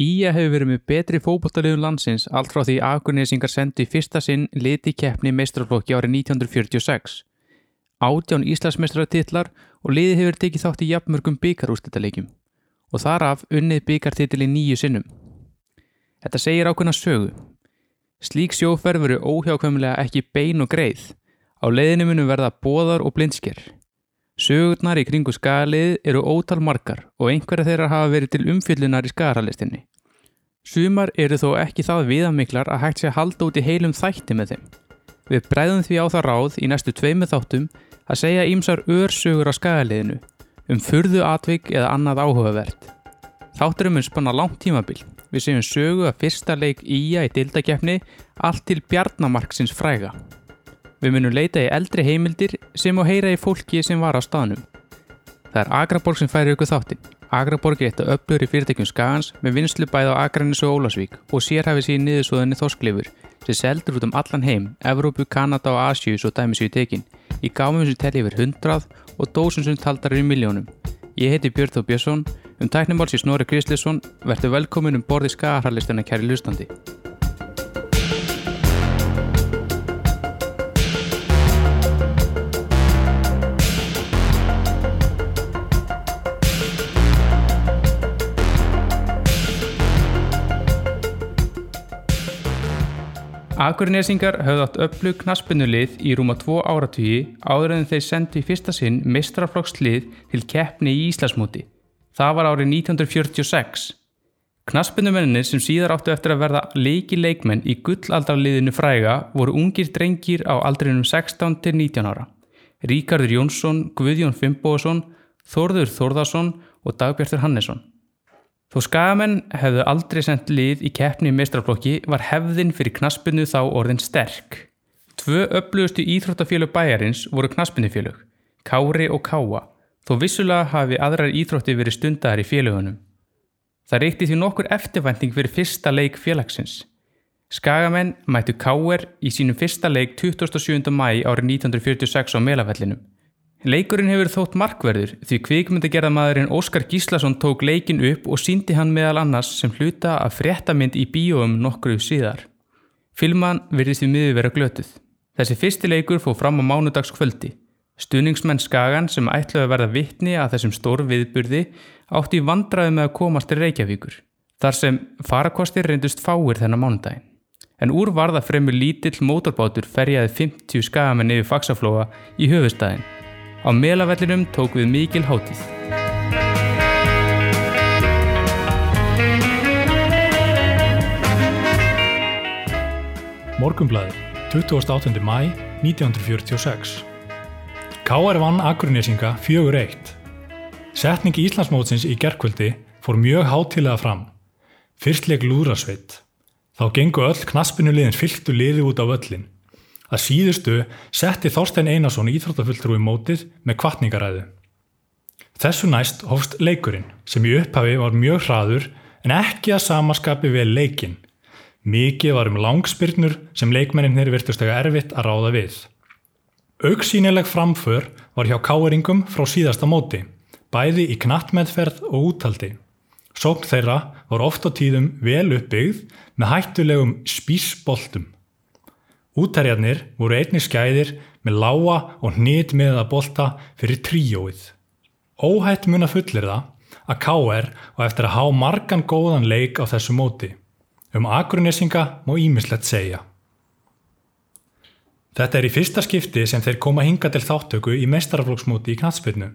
Ía hefur verið með betri fókbóltaliðun landsins allt frá því Akurnesingar sendi fyrsta sinn liti keppni meistrarflokki árið 1946. Átján Íslandsmeistraratitlar og liði hefur tekið þátt í jafnmörgum byggarústættaleikjum og þar af unnið byggartitili nýju sinnum. Þetta segir ákveðna sögu. Slík sjóferð veru óhjákvæmlega ekki bein og greið. Á leiðinu munum verða bóðar og blindsker. Sögurnar í kringu skagalið eru ótal margar og einhverja þeirra hafa verið til umfyllunar í skagaralistinni. Sumar eru þó ekki það viðamiklar að hægt sé að halda út í heilum þætti með þeim. Við breyðum því á það ráð í næstu tveimu þáttum að segja ímsar örsögur á skagaliðinu um furðu atvik eða annað áhugavert. Þátturum mun spanna langt tímabil. Við segjum sögu að fyrsta leik íja í dildakefni allt til bjarnamarksins fræga. Við munum leita í eldri heimildir sem og heyra í fólki sem var á staðnum. Það er Agraborg sem færi ykkur þáttin. Agraborg er eitt af öflur í fyrirtækjum Skagans með vinslu bæð á Akranis og Ólasvík og sérhæfi síðan niðursóðinni þosklifur sem seldur út um allan heim, Evrópu, Kanada og Asjú svo dæmis við tekin, í gámum sem telli yfir hundrað og dósum sem taldar í miljónum. Ég heiti Björn Þó Björnsson, um tæknimáls í Snorri Kristlisson, verður velkomin um borði Skagarhallistuna kæri lustandi. Akurnesingar höfðu átt öflug knaspunulið í rúma tvo áratugi áður en þeir sendi fyrsta sinn mistraflokkslið til keppni í Íslasmúti. Það var árið 1946. Knaspunumennir sem síðar áttu eftir að verða leiki leikmenn í gullaldarliðinu fræga voru ungir drengir á aldrinum 16 til 19 ára. Ríkardur Jónsson, Guðjón Fimboðsson, Þórður Þórðarsson og Dagbjartur Hannesson. Þó skagamenn hefðu aldrei sendt lið í keppni í mestrarflokki var hefðin fyrir knaspinu þá orðin sterk. Tvö öflugustu íþróttafélög bæjarins voru knaspinufélög, Kári og Káa, þó vissulega hafi aðrar íþrótti verið stundar í félögunum. Það reykti því nokkur eftirvænting fyrir fyrsta leik félagsins. Skagamenn mættu Káer í sínum fyrsta leik 27. mæ árið 1946 á Melafellinum. Leikurinn hefur þótt markverður því kvikmyndagerðamadurinn Óskar Gíslason tók leikin upp og síndi hann meðal annars sem hluta af fréttamind í bíóum nokkru síðar. Filman virðist í miður vera glötuð. Þessi fyrsti leikur fóð fram á mánudagskvöldi. Stuðningsmenn Skagan sem ætlaði að verða vittni að þessum stór viðburði átti vandraði með að komast til Reykjavíkur. Þar sem farakostir reyndust fáir þennan mánudagin. En úr varða fremur lítill mótorbátur ferjaði 50 skagamenn yfir faksaflóa í höfustæðin. Á melavellinum tók við mikil hátíð. Morgumblæður, 28. mæ 1946. K.R. vann Akurnesinga 4-1. Setning Íslandsmótsins í gerkvöldi fór mjög hátilega fram. Fyrstleik lúðrasveit. Þá gengu öll knaspinulegin fylgtu liði út á völlin. Að síðustu setti Þorstein Einarsson íþróttafulltrúi mótið með kvartningaræðu. Þessu næst hófst leikurinn sem í upphafi var mjög hraður en ekki að samaskapi vel leikin. Mikið var um langspyrnur sem leikmenninir virtustega erfitt að ráða við. Auksínileg framför var hjá káeringum frá síðasta móti, bæði í knattmeðferð og úttaldi. Sókn þeirra var oft á tíðum vel uppbyggð með hættulegum spísboltum. Útærjarnir voru einnig skæðir með lága og hnit með að bolta fyrir tríóið. Óhætt mun að fullir það að K.R. og eftir að há margan góðan leik á þessu móti. Um akurnessinga má ímislegt segja. Þetta er í fyrsta skipti sem þeir koma hinga til þáttöku í meistaraflóksmóti í knatsbyrnu.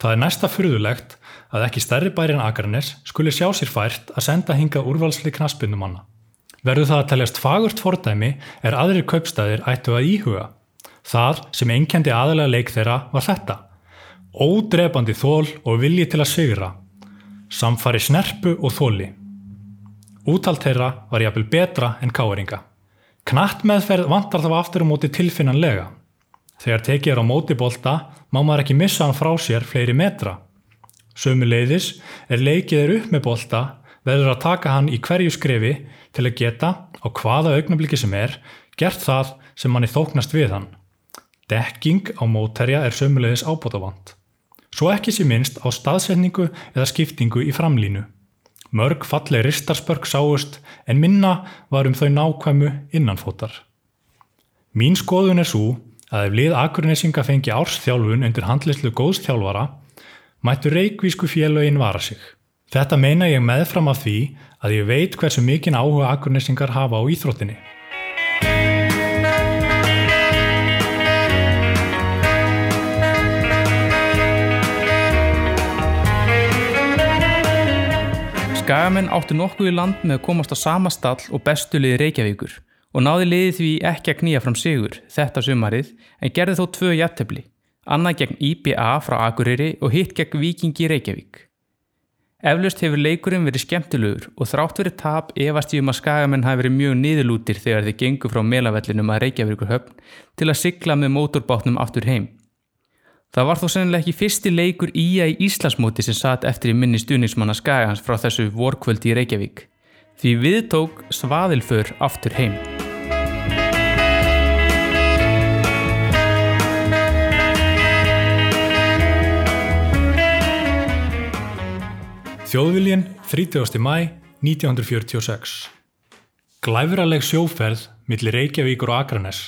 Það er næsta fyrðulegt að ekki stærri bærin Akarnes skuli sjá sér fært að senda hinga úrvalsli knatsbyrnumanna. Verður það að teljast fagurt fordæmi er aðrir kaupstæðir ættu að íhuga. Það sem einkendi aðalega leik þeirra var þetta. Ódrepandi þól og vilji til að sigra. Samfari snerpu og þóli. Útalt þeirra var jafnvel betra en káeringa. Knatt meðferð vantar þá aftur á móti tilfinnanlega. Þegar tekið er á móti bolta má maður ekki missa hann frá sér fleiri metra. Sömu leiðis er leikið er upp með bolta verður að taka hann í hverju skrefi til að geta á hvaða augnabliki sem er gert það sem manni þóknast við hann. Dekking á mótterja er sömulegis ábútafant. Svo ekki sé minnst á staðsetningu eða skiptingu í framlínu. Mörg falleg ristarspörk sáust en minna var um þau nákvæmu innanfótar. Mín skoðun er svo að ef lið Akurnesinga fengi ársþjálfun undir handlislu góðstjálfara mættu reikvísku félögin vara sig. Þetta meina ég meðfram af því að ég veit hversu mikinn áhuga Akurnesingar hafa á íþróttinni. Skagamenn áttu nokkuð í land með að komast á sama stall og bestu liði Reykjavíkur og náði liði því ekki að knýja fram sigur þetta sumarið en gerði þó tvö jættefli, annað gegn IBA frá Akureyri og hitt gegn Vikingi Reykjavík. Eflaust hefur leikurinn verið skemmtilegur og þrátt verið tap efast ég um að Skagamenn hafi verið mjög niðurlútir þegar þeir gengu frá melavellinum að Reykjavíkur höfn til að sigla með mótorbátnum aftur heim. Það var þó sennilega ekki fyrsti leikur íja í Íslasmóti sem satt eftir í minni stuðnismanna Skagans frá þessu vorkvöldi í Reykjavík. Því við tók svaðilför aftur heim. Þjóðviljin 30. mæ 1946 Glæfraleg sjóferð millir Reykjavíkur og Akranes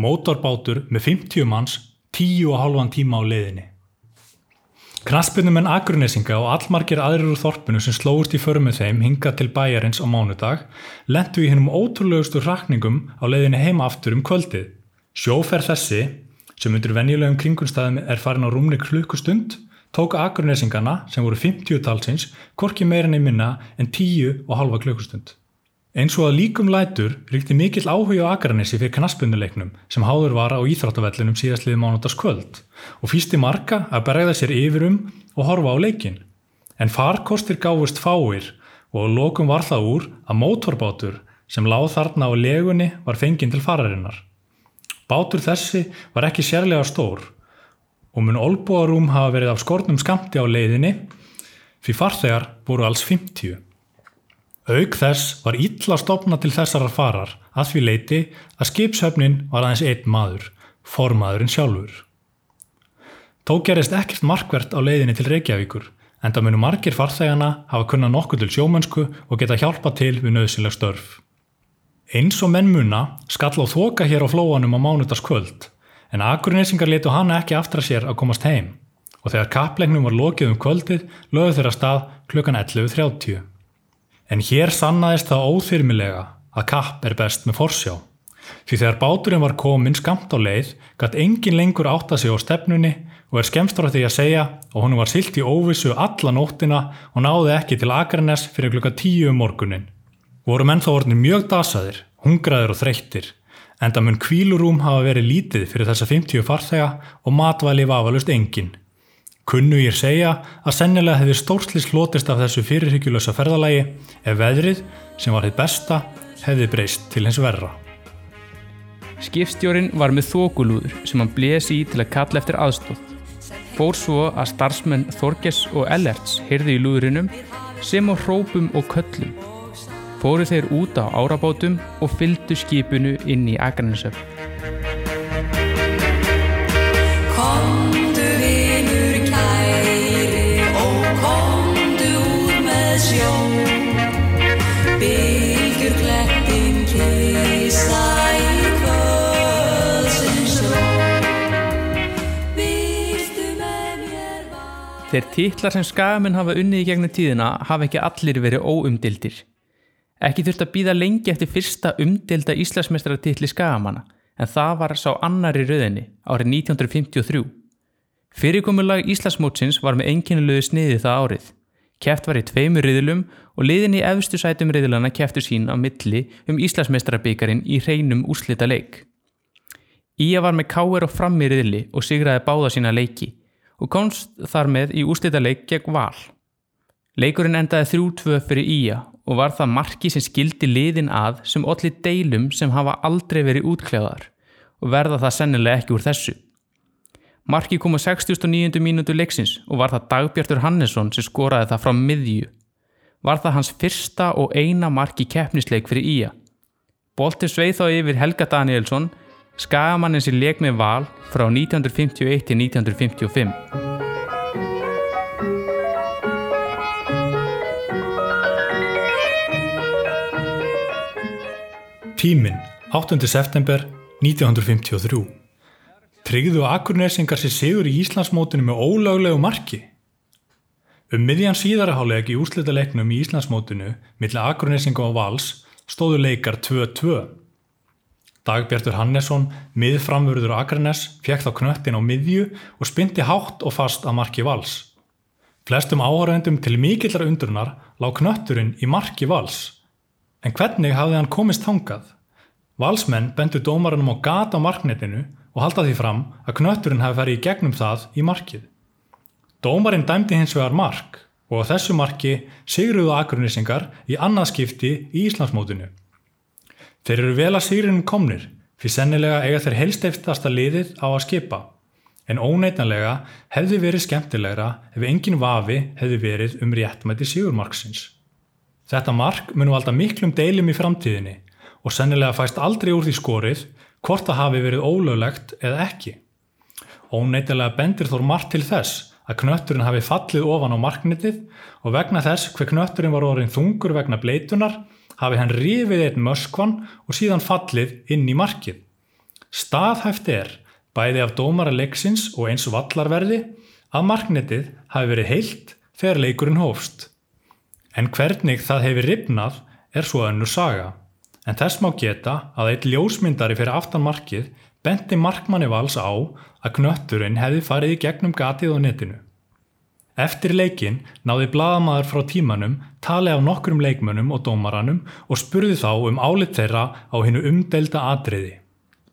Mótorbátur með 50 manns tíu og halvan tíma á leiðinni. Knaspunumenn Akurnesinga og allmargir aðrir úr þorpinu sem slóist í förum með þeim hinga til bæjarins á mánudag lendu í hennum ótrúlegustu rakningum á leiðinni heima aftur um kvöldið. Sjóferð þessi, sem undir venjulegum kringunstæðum er farin á rúmni klukkustund, tók Akurnesingana, sem voru 50 talsins, korki meirin í minna en 10 og halva klukkustund. Eins og að líkum lætur ríkti mikill áhuga á Akranessi fyrir knaspunuleiknum sem háður var á Íþráttavellinum síðastliði mánudags kvöld og fýsti marga að bregða sér yfirum og horfa á leikin. En farkostir gáfust fáir og lókum var það úr að mótorbátur sem láð þarna á legunni var fenginn til fararinnar. Bátur þessi var ekki sérlega stór og mun olbúarúm hafa verið af skornum skamti á leiðinni fyrir farþegar voru alls 50. Auk þess var illa stopna til þessarar farar að því leiti að skipshöfnin var aðeins einn maður, formaðurinn sjálfur. Tó gerist ekkert markvert á leiðinni til Reykjavíkur en það munu margir farþegana hafa kunna nokkuð til sjómönsku og geta hjálpa til við nöðsynlega störf. Eins og menn muna skall á þoka hér á flóanum á mánudaskvöld en Akurnesingar letu hana ekki aftra sér að komast heim og þegar kapplegnum var lokið um kvöldið lögðu þeirra stað klukkan 11.30. En hér sannaðist það óþyrmilega að kapp er best með forsjá. Því þegar báturinn var komin skamt á leið, gætt engin lengur átta sig á stefnunni og er skemstur á því að segja og hún var silt í óvissu alla nóttina og náði ekki til Akranes fyrir klukka tíu um morgunin. Voru menn þá orðin mjög dasaðir, hungraðir og þreyttir, en það mun kvílurúm hafa verið lítið fyrir þessa 50 farþega og matvæli vafalust enginn. Kunnu ég segja að sennilega hefði stórslis hlotist af þessu fyrirhyggjulösa ferðalagi ef veðrið, sem var hitt besta, hefði breyst til hens verra. Skipstjórin var með þókulúður sem hann blési í til að kalla eftir aðstóð. Fór svo að starfsmenn Þorges og Ellerts heyrði í lúðurinnum sem á hrópum og köllum. Fóru þeir út á árabátum og fyldu skipinu inn í Akranisöf. Þeir títlar sem skagamenn hafa unnið í gegnum tíðina hafa ekki allir verið óumdildir. Ekki þurft að býða lengi eftir fyrsta umdilda Íslandsmestrartitli skagamanna en það var sá annar í rauðinni árið 1953. Fyrirkomulag Íslandsmótsins var með enginnulegu sniði það árið. Kæft var í tveimur riðlum og liðin í efstu sætum riðlana kæftu sín á milli um Íslandsmestrarbyggarinn í hreinum úrslita leik. Ía var með káer og fram í riðli og sigraði báða sína leiki og komst þar með í úrslítaleik gegn val. Leikurinn endaði þrjú-tvö fyrir Ía og var það marki sem skildi liðin að sem allir deilum sem hafa aldrei verið útklæðar og verða það sennilega ekki úr þessu. Marki kom á 69. mínútu leiksins og var það Dagbjartur Hannesson sem skoraði það frá miðju. Var það hans fyrsta og eina marki keppnisleik fyrir Ía. Bóltið sveið þá yfir Helga Danielsson Skagamannin sem leik með val frá 1951 til 1955. Tíminn, 8. september 1953. Tryggðu Akurnesingar sér sigur í Íslandsmótinu með ólöglegu marki. Um miðjan síðaraháleg í úslita leiknum í Íslandsmótinu millir Akurnesinga og Vals stóðu leikar 2-2. Dagbjartur Hannesson, miðframvörður Akranes, fekk þá knöttin á miðju og spindi hátt og fast að marki Vals. Flestum áhörðendum til mikillar undrunar lág knötturinn í marki Vals. En hvernig hafði hann komist þangað? Valsmenn bendu dómarunum á gata á marknetinu og halda því fram að knötturinn hafi ferið í gegnum það í markið. Dómarinn dæmdi hins vegar mark og á þessu marki sigruðu akurnissingar í annarskipti í Íslandsmótinu. Þeir eru vel að sigrunum komnir fyrir sennilega eiga þeir helsteftasta liðið á að skipa en óneitanlega hefði verið skemmtilegra ef engin vafi hefði verið um réttmæti sigurmarksins. Þetta mark munum valda miklum deilum í framtíðinni og sennilega fæst aldrei úr því skorið hvort það hafi verið ólöglegt eða ekki. Óneitilega bendir þór margt til þess að knötturinn hafi fallið ofan á marknitið og vegna þess hver knötturinn var orðin þungur vegna bleitunar hafi hann rifið eitt möskvan og síðan fallið inn í markið. Staðhæft er, bæði af dómara leiksins og eins og vallarverði, að marknitið hafi verið heilt þegar leikurinn hófst. En hvernig það hefur ripnað er svo önnu saga. En þess má geta að eitt ljósmyndari fyrir aftanmarkið benti markmanni vals á að knötturinn hefði farið í gegnum gatið á netinu. Eftir leikin náði bladamaður frá tímanum tali af nokkrum leikmönnum og dómaranum og spurði þá um álit þeirra á hennu umdelda atriði.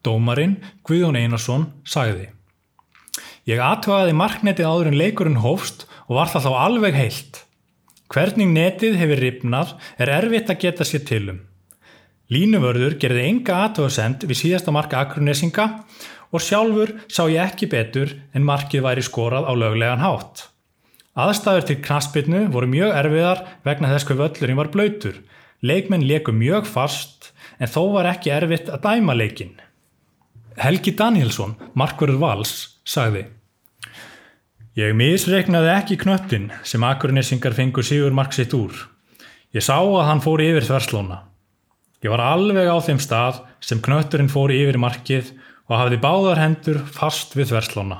Dómarinn, Guðjón Einarsson, sagði Ég aðtöðaði marknetið áður en leikurinn hófst og var það þá alveg heilt. Hvernig netið hefur ripnað er erfitt að geta sér tilum. Línuvörður gerði enga aðtöðasend við síðasta marka akrunesinga og sjálfur sá ég ekki betur en markið væri skorað á löglegan hátt. Aðstæður til knaspitnu voru mjög erfiðar vegna þess hver völlurinn var blöytur. Leikmenn leku mjög fast en þó var ekki erfitt að dæma leikin. Helgi Danielsson, markverður vals, sagði Ég misreiknaði ekki knöttin sem akurinessingar fengur Sigur Mark sitt úr. Ég sá að hann fór yfir þverslóna. Ég var alveg á þeim stað sem knötturinn fór yfir markið og hafði báðar hendur fast við þverslóna.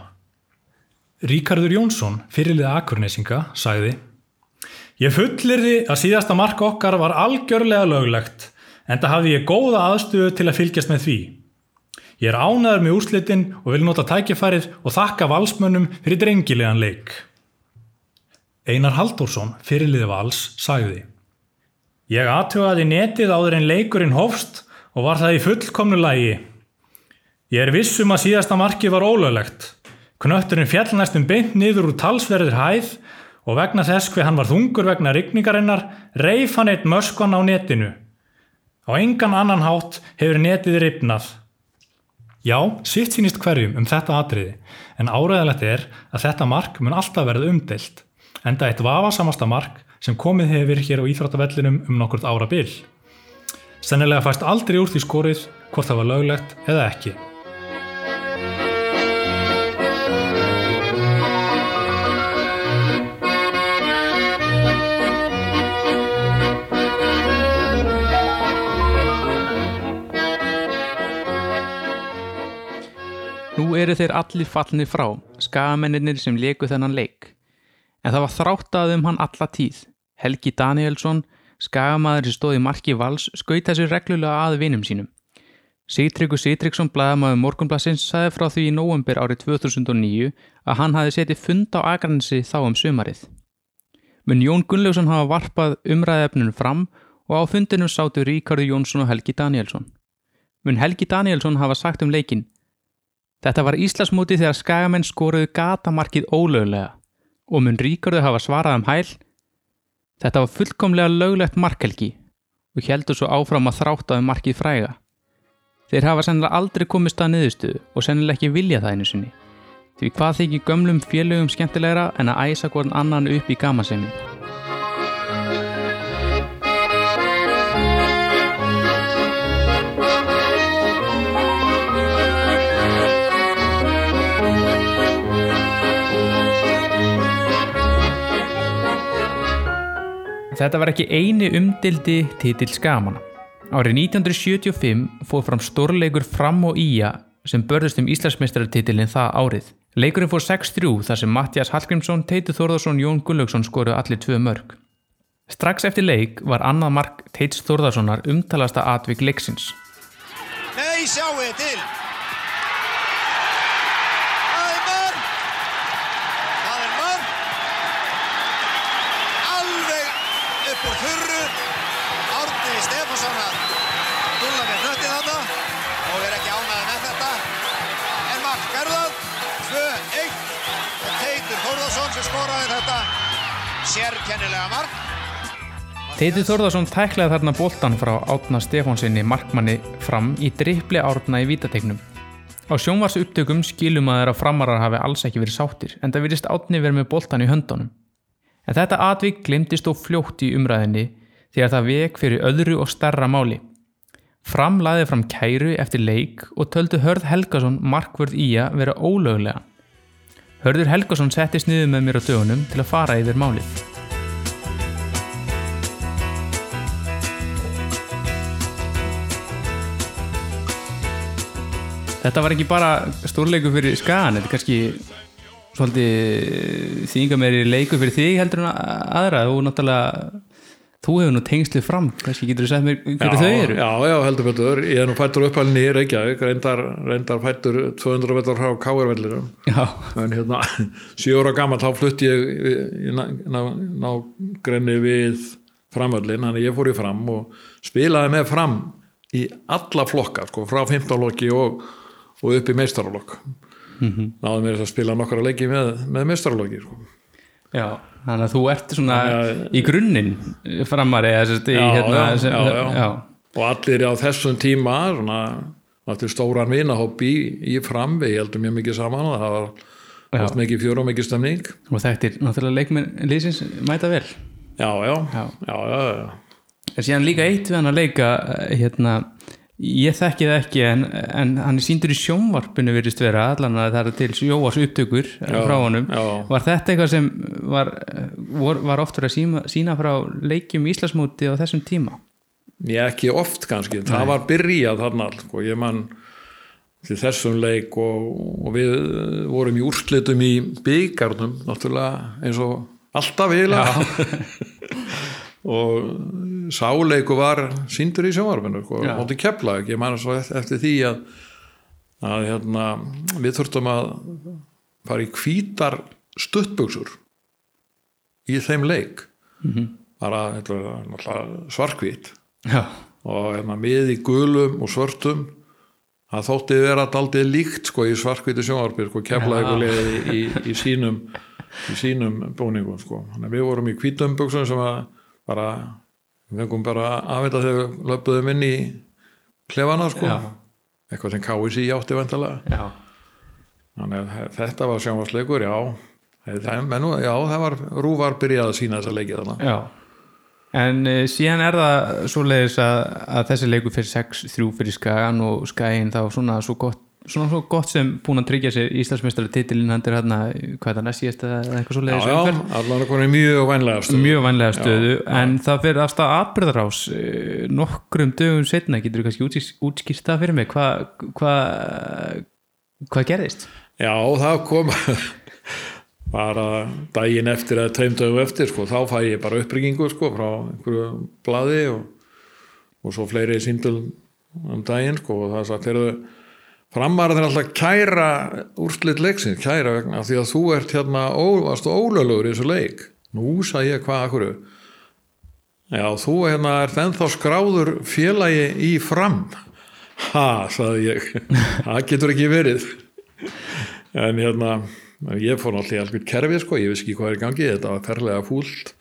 Ríkardur Jónsson, fyrirlið akurinessinga, sagði Ég fullir því að síðasta mark okkar var algjörlega löglegt en það hafði ég góða aðstöðu til að fylgjast með því. Ég er ánaður með úrslitin og vil nota tækifærið og þakka valsmönnum fyrir drengilegan leik. Einar Halldórsson, fyrirlið vals, sagði Ég aðtöðaði netið áður en leikurinn hófst og var það í fullkomnu lægi. Ég er vissum að síðasta marki var ólöglegt. Knötturinn fjall næstum beint niður úr talsverðir hæð og vegna þess hver hann var þungur vegna rigningarinnar reif hann eitt möskvan á netinu. Á engan annan hátt hefur netið ripnað. Já, sitt sínist hverjum um þetta atriði, en áræðilegt er að þetta mark mun alltaf verða umdelt, enda eitt vafasamasta mark sem komið hefur hér á Íþróttavellinum um nokkurt ára byll. Sennilega fæst aldrei úr því skorið hvort það var löglegt eða ekki. Eru þeir allir fallnir frá, skagamennir sem leku þennan leik. En það var þráttað um hann alla tíð. Helgi Danielsson, skagamaður sem stóði marki vals, skaut þessu reglulega að vinum sínum. Sigtryggur Sigtryggsson, blæðamaður Morgunblassins, sagði frá því í nóvembur árið 2009 að hann hafi setið fund á agransi þá um sumarið. Mun Jón Gunnlaugsson hafa varpað umræðefnunum fram og á fundinum sátu Ríkardur Jónsson og Helgi Danielsson. Mun Helgi Danielsson hafa sagt um leikin Þetta var Íslasmúti þegar skagamenn skoruðu gatamarkið ólöglega og mun ríkarðu hafa svarað um hæl. Þetta var fullkomlega löglegt markelgi og heldur svo áfram að þráttaðu markið fræga. Þeir hafa sennilega aldrei komist að niðurstuðu og sennilega ekki vilja það einu sinni. Því hvað þykir gömlum félögum skemmtilegra en að æsa hvern annan upp í gamasemi. Þetta var ekki eini umdildi titill skamana. Árið 1975 fóð fram stórleikur fram og ía sem börðust um Íslandsmeistarartitilin það árið. Leikurinn fór 6-3 þar sem Mattias Hallgrímsson, Teitur Þórðarsson Jón Gullaugsson skoruð allir tvö mörg. Strax eftir leik var annað mark Teits Þórðarssonar umtalasta atvik leiksins. Nei, sjáu til. Stefánsson að dúlla með hnöttið þarna og er ekki ánæðið með þetta. En marg er það. 2-1. Og Teitur Þórðarsson sem skoraði þetta sérkennilega marg. Teitur Þórðarsson tæklaði þarna boltan frá Átna Stefánsinni markmanni fram í drippli árna í vítategnum. Á sjónvars upptökum skilum að þeirra framarar hafi alls ekki verið sáttir en það virðist Átni verið með boltan í höndunum. En þetta atvik glimtist og fljótt í umræðinni þegar það vek fyrir öðru og starra máli. Fram laði fram kæru eftir leik og töldu Hörð Helgason markvörð í að vera ólöglega. Hörður Helgason settist niður með mér á dögunum til að fara yfir málið. Þetta var ekki bara stórleiku fyrir skagan, þetta er kannski svolítið þýnga meiri leiku fyrir þig heldur en aðra og náttúrulega þú hefur nú tengslið fram, kannski getur þú sagt mér hverju þau eru? Já, já, heldur betur. Ég er nú fættur uppalinn í Reykjavík, reyndar, reyndar fættur 200 metrar frá Káarvellirum. Já. En hérna, sjö ára gammal þá flutti ég í ná, ná, ná grenni við framöllin, þannig ég fór í fram og spilaði með fram í alla flokka, sko, frá 15 lokki og, og upp í meistaralokk. Mm -hmm. Náðum mér að spila nokkara leiki með, með meistaralokki, sko. Já, þannig að þú ert svona í grunninn framar eða sérst í já, hérna já, sem, já, já. og allir á þessum tíma svona, allir stóran vinahóp í, í framvi, ég heldum mjög mikið saman það var Já. oft mikið fjör og mikið stemning og þetta er náttúrulega leikmenn lýsins mæta vel já, já, Já. já, já, já. en síðan líka eitt við hann að leika eh, hérna, ég þekki það ekki en, en hann er síndur í sjónvarpinu virðist vera, allan að það er til sjóas upptökur já, frá honum. já. var þetta eitthvað sem var, var, var oft verið að sína, sína frá leikjum Íslasmóti á þessum tíma? Ég ekki oft kannski, það var byrjað þarna sko, ég man til þessum leik og, og við vorum í úrslitum í byggarnum náttúrulega eins og alltaf eiginlega og sáleiku var síndur í sjónvarpinu sko, Já. móti kepla ég man svo eftir því að, að hérna, við þurftum að fara í hvítar stuttbuxur í þeim leik. Bara þetta var náttúrulega svarkvít já, og hérna, mið í gulum og svörtum það þótti vera daldið líkt sko í svarkvítu sjónvarpir sko Já. ykkur leið í, í, í sínum í sínum búningum sko. Við vorum í hvítum buksum sem að bara, við fengum bara aðvita þegar við löpuðum inn í klefana sko. Já. eitthvað sem KSI átti vantalega þannig að þetta var sjónvarsleikur, já. Menn, já, það var rúvar byrjað að sína þessa leikið þannig Já, en uh, síðan er það svoleiðis að, að þessi leikur fyrir 6-3 fyrir Skagan og Skagin þá svona svo gott, svona svo gott sem búin að tryggja sér Íslandsmeistari titilinn hann er hérna, hvað er það næst síðast eða eitthvað já, já, umferð? allan er konið mjög vænlega stöð mjög vænlega stöðu en það fyrir afstæða atbyrðarás uh, nokkrum dögum setna getur þú kannski útskýrt það fyrir mig hvað hva, hvað gerðist? Já, það kom bara daginn eftir eða tveim dögum eftir sko, þá fæ ég bara uppryggingu sko, frá einhverju blaði og, og svo fleiri síndul um daginn sko, og það sagt, framar þeir alltaf kæra úrslit leiksins, kæra vegna því að þú ert hérna, ó, varstu ólöglegur í þessu leik. Nú sagði ég hvað akkur já, þú hérna er ennþá skráður félagi í fram. Ha, sagði ég. Það getur ekki verið. En hérna ég fór náttúrulega í algjörn kerfi sko, ég vissi ekki hvað er í gangi þetta var ferlega fúlt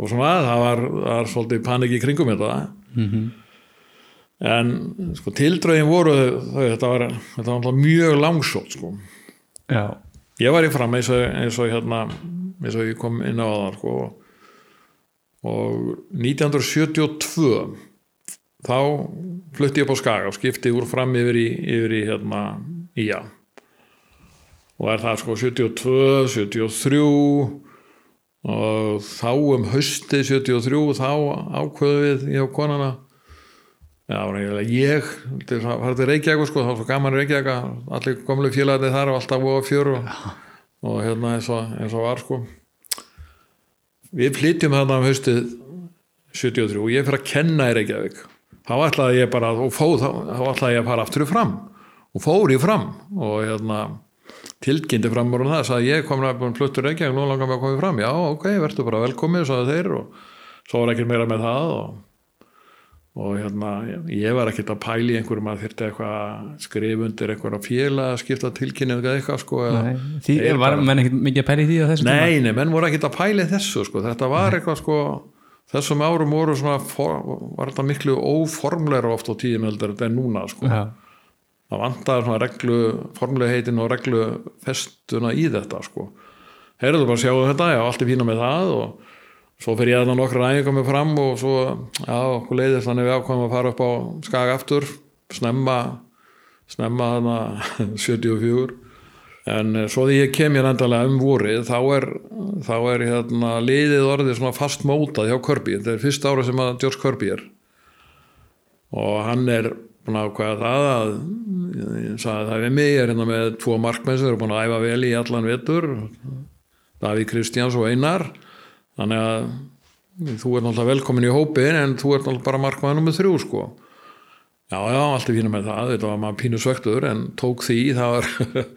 og svona það var, var svolítið panik í kringum þetta. Mhm. En sko tildrögin voru þetta var, þetta var mjög langsótt sko. Já, ég var í fram eins og, eins og hérna eins og ég kom inn á það sko. Og 1972 þá flutti ég upp á Skaga og skipti úr fram yfir í, yfir í hérna ía og er það sko 72, 73 og þá um hausti 73 þá ákveðu við ég og konana Já, ég þetta er- farið til Reykjavík sko, þá var svo gaman Reykjavík að allir komlu félagarnir þar og alltaf voru fjör og, og hérna eins og, eins og var sko. Við flytjum þarna um haustið 73 og ég fyrir að kenna í Reykjavík. Þá ætlaði ég bara og fóð, þá, þá ætlaði ég að fara aftur fram og fór í fram og hérna tilkynnti fram úr það, sagði ég kom að fluttur Reykjavík, nú langar mig að koma fram. Já, ok, verður bara velkomið, sagði þeir og svo var ekkert meira með það og og hérna, ég var ekkert að pæli einhverjum að þyrta eitthvað að skrifa undir einhverja félag að skipta tilkynni eða eitthvað sko Nei, því var menn ekkert mikið að pæla í því á þessum nei, nei, menn voru ekkert að pæli þessu sko, þetta var eitthvað sko þessum árum voru svona for, var þetta miklu óformleira oft á tíðum heldur en núna sko. Tíma Já. það vantar svona reglu formlegaheitin og reglu festuna í þetta sko. Heyrðu bara sjáu þetta, já, allt er fína með það og svo fyrir ég að það nokkra ræðingar með fram og svo, já, okkur leiðist þannig við ákvæmum að fara upp á skag aftur snemma snemma þarna 74 en eh, svo því ég kem ég endalega um vorið þá er, þá er hérna, liðið orðið svona fast mótað hjá Kirby, þetta er fyrsta ára sem að George Kirby er. Og hann er búin að ákvæða það að ég sagði það við mig, ég er hérna með tvo markmenn sem eru búin að æfa vel í allan vetur. Davíð Kristjáns og Einar þannig að þú er náttúrulega velkomin í hópin en þú er náttúrulega bara markmaður nummið þrjú sko. Já já, allt er fína með það. Þetta var maður pínu svöktur en tók því það var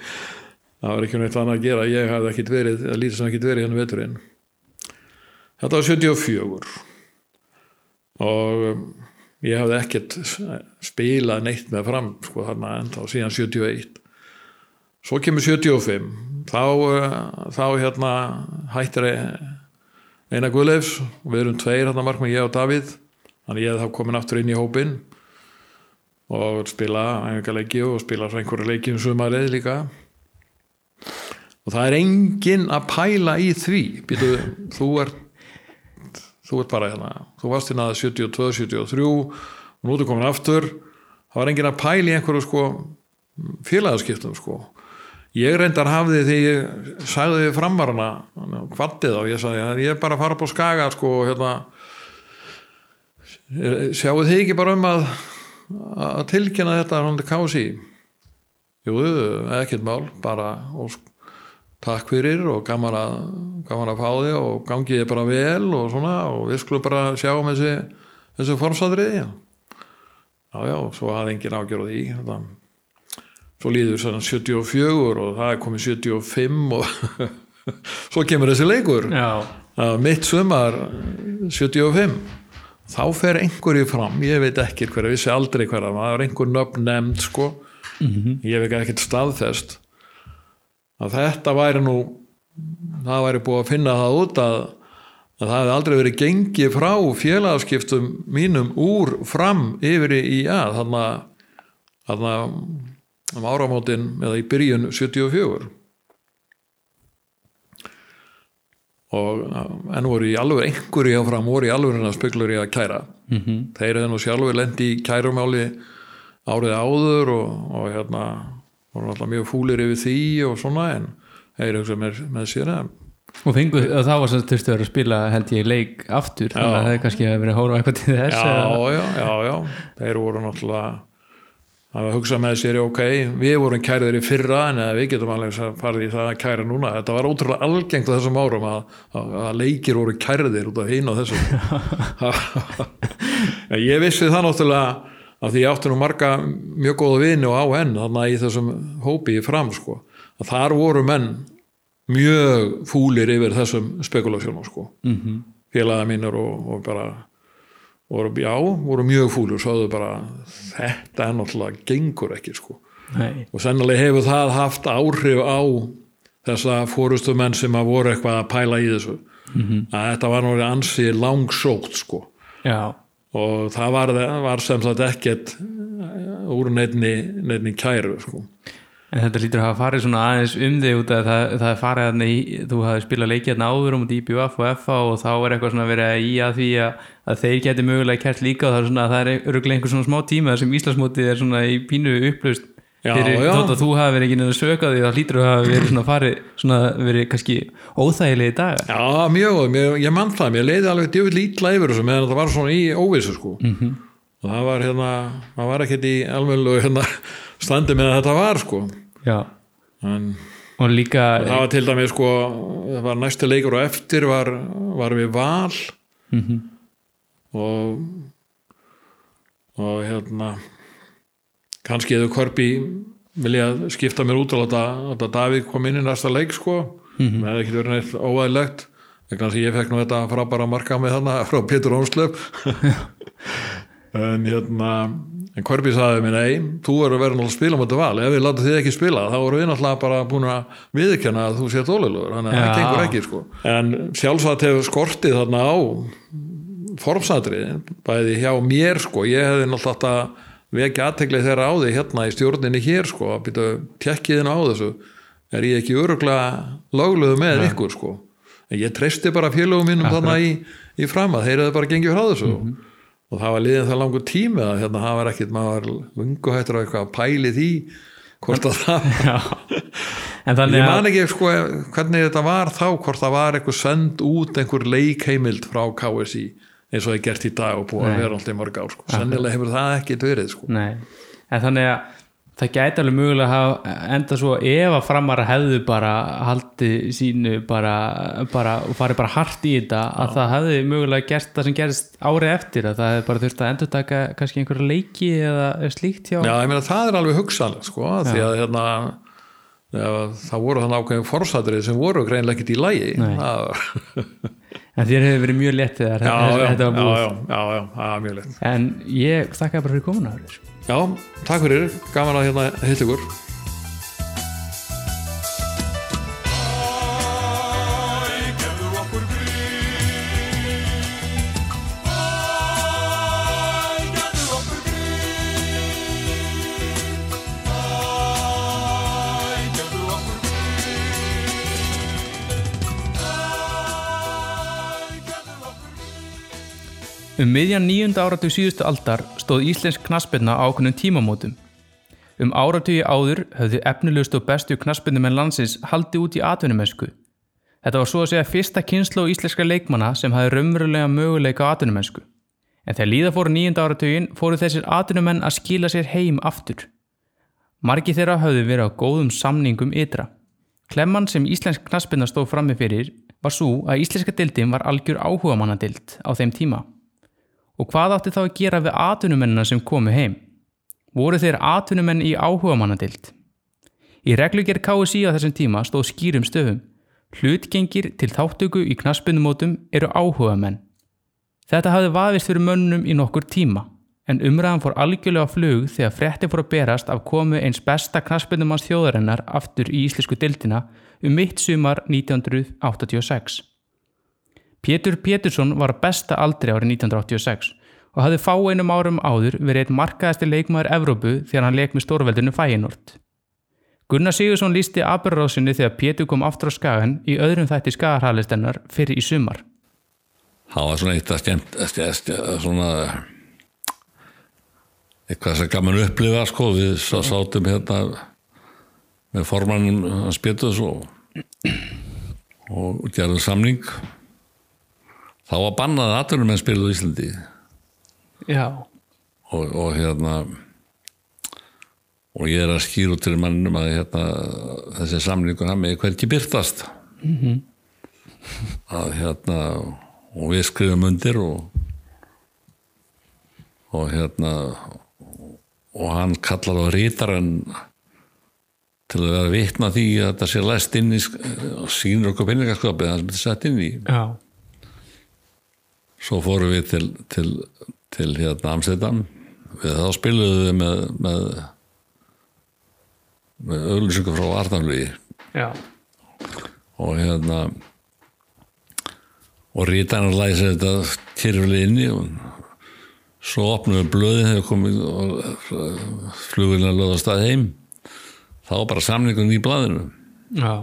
það var ekki neitt annað að gera. Ég hafði ekkit verið, það lítið sem ekkit verið hérna veturinn. Þetta var 74 og um, ég hafði ekkert spilað neitt með fram sko þarna en þá síðan 71 svo kemur 75 þá, uh, þá hérna hættir eina Guðleifs og við erum tveir hérna markmann ég og Davíð. Þannig ég hef þá komin aftur inn í hópin og spila æfingarleiki og spila svo einhverju leiki um sumarið líka. Og það er enginn að pæla í því. Býtu, þú ert þú ert bara hérna, þú varst hérna 72, 73 og nú ertu komin aftur. Það var enginn að pæla í einhverju sko félagaskiptum sko ég reyndar hafði því ég sagði við framarana hvattið og ég sagði að ég er bara að fara upp á skaga sko hérna sjáu þið ekki bara um að að tilkynna þetta hann til kási jú, ekkert mál bara og takk fyrir og gaman að, gaman að fá þig og gangið þið bara vel og svona og við skulum bara sjá um þessi þessi formsadriði já, já, svo hafði engin ágjörð því þetta svo líður svona 74 og það er komið 75 og svo kemur þessi leikur. Mitt sumar 75 þá fer einhverju fram. Ég veit ekki hverja, vissi aldrei hverja það er einhver nöfn nefnd sko. Ég veit ekkert staðfest að þetta væri nú það væri búið að finna það út að, að það hefði aldrei verið gengið frá félagskiptum mínum úr fram yfir í að þannig að um áramótin eða í byrjun 74 og enn voru í alveg einhverju áfram voru í alveg að speklur í að kæra. Mm -hmm. þeir eru nú sjálfur lendi í kærumáli árið áður og, og hérna voru alltaf mjög fúlir yfir því og svona en þeir eru með, með sér að og fengu, og það var svo þurftu að vera að spila held ég leik aftur þannig að það er kannski að vera að hóra eitthvað til þess já, já, já, já, þeir voru náttúrulega að hugsa með sér, ok, við vorum kærðir í fyrra en við getum alveg að fara í það að kæra núna, þetta var ótrúlega algengt á þessum árum að, að, að leikir voru kærðir út af hinn og þessum ég vissi það náttúrulega að því ég átti nú marga mjög góða vini og á enn þannig í þessum hópi í fram sko, að þar voru menn mjög fúlir yfir þessum spekulasjónum sko. Mm -hmm. félaga mínur og, og bara voru, já, voru mjög fúlir sáðu bara, þetta er náttúrulega gengur ekki sko. Nei. og sennilega hefur það haft áhrif á þessa fórustu menn sem að voru eitthvað að pæla í þessu. Að þetta var náttúrulega ansi langsótt sko. Já, og það var, var sem sagt ekkert úr nefni kæru sko en þetta lítur að hafa farið svona aðeins um þig út að það, það er farið að þú hafði spilað leikið hérna áður um IBF og FA og þá er eitthvað svona að í að því að, að þeir geti mögulega kert líka og það er svona að það er öruglega einhver svona smá tíma sem Íslandsmótið er svona í pínu upplust fyrir þótt að þú hafi verið ekki nefnir sökað því þá lítur að hafa verið svona farið svona verið kannski óþægilegi dagar. Já, mjög, mér, ég mann það, mér leiði alveg djöfitt lítla yfir þessu meðan það var svona í óvissu sko. -hmm. og það var hérna það var ekkert í alveg hérna standi með að þetta var sko. Já. En og líka það var til dæmis sko það var næstu leikur og eftir var, var við val. Mhm. og og hérna kannski hefur Korpi viljað skipta mér út og láta, Davíð kom inn í næsta leik sko. Mhm. það hefði ekki verið neitt óæðilegt að ég fekk nú þetta frábæra marka með þarna frá Pétur Ónslöf en hérna en Korpi sagði mér nei þú verður að vera náttúrulega að spila motið val. Ef við láta þið ekki spila þá voru við náttúrulega bara búin að viðkjanna að þú sér tólilugur þannig að það gengur ekki sko. En sjálfsagt hefur skortið þarna á formsatri bæði hjá mér sko. Ég hefði náttúrulega átt að vekja aðteglið þeirra á því hérna í stjórninni hér sko. Að býta tekkiðin á þessu. Er ég ekki öruglega lögluðu með ykkur sko? En ég treysti bara félögum mínum þarna í, í fram að þeir og það var liðin það langur tími að hérna það var ekkit maður lungu hættur að eitthvað að pæli því hvort að það ég man ekki sko hvernig þetta var þá hvort það var eitthvað send út einhver leikheimild frá KSI eins og það er gert í dag og búið Nei. að vera alltaf í mörg ár sko. sennilega hefur það ekki verið sko. En þannig að það gæti alveg mögulega að enda svo ef að framara hefðu bara haldið sínu bara, bara og farið bara hart í þetta að það hefði mögulega gert það sem gerist árið eftir að það hefði bara þurft að endur taka kannski einhverja leiki eða slíkt hjá Já, ég meina það er alveg hugsanlega sko, því að hérna það voru þannig ákveðin forsatrið sem voru greinlega ekkit í lægi en þér hefur verið mjög lett þegar já, já, já, þetta var já, búið. já, já, já, mjög leitt en ég þakka bara fyrir komuna. Já, takk fyrir, gaman að hérna hitt ykkur Um miðjan nýjunda áratug síðustu aldar stóð íslensk knaspirna á ákveðnum tímamótum. Um áratugi áður höfðu efnilegust og bestu knaspirnumenn landsins haldi út í atvinnumennsku. Þetta var svo að segja fyrsta kynslu íslenska leikmanna sem hafði raunverulega möguleika á atvinnumennsku. En þegar líða fóru nýjunda áratugin fóru þessir atvinnumenn að skila sér heim aftur. Margi þeirra höfðu verið á góðum samningum ytra. Klemman sem íslensk knaspirna stóð frammi fyrir var svo að íslenska dildin var algjör áhugamanadild á þeim tíma. Og hvað átti þá að gera við atvinnumennina sem komu heim? Voru þeir atvinnumenn í áhugamannadild? Í reglugjör KSI á þessum tíma stóð skýrum stöfum. Hlutgengir til þáttöku í knaspunumótum eru áhugamenn. Þetta hafði vafist fyrir mönnum í nokkur tíma, en umræðan fór algjörlega flug þegar frétti fór að berast af komu eins besta knaspunumanns þjóðarinnar aftur í íslensku dildina um mitt sumar 1986. Pétur Pétursson var á besta aldri árið 1986 og hafði fá einum árum áður verið einn markaðasti leikmaður Evrópu þegar hann leik með stórveldinu Fæinort. Gunnar Sigursson lísti aðbjörðrásinni þegar Pétur kom aftur á skagan í öðrum þætti skagarhalistennar fyrir í sumar. það var svona eitt að skemmt svona eitthvað sem gaman upplifa sko, við sá, sátum hérna með formannum Péturs og, og gerðum samning þá var bannað að atvinnum en spiluð í Íslandi Já. og, og hérna og ég er að skýra út til mannum að hérna, þessi samningur hann með hverki byrtast -hmm. að hérna og við skrifum undir og og hérna og hann kallar á rítaran til að vera vitna því að þetta sé læst inn í sk- sýnir okkur penningaskapið hann sem þetta sett inn í Já. Svo fórum við til, til, til hérna Amsterdam við þá spiluðum við með með, með auðlýsingu frá Arnarlugi Já. og hérna og rítan að læsa þetta kyrfli inni og svo opnum við blöðin þegar komið og flugurinn að löða stað heim þá bara samningun í blaðinu Já.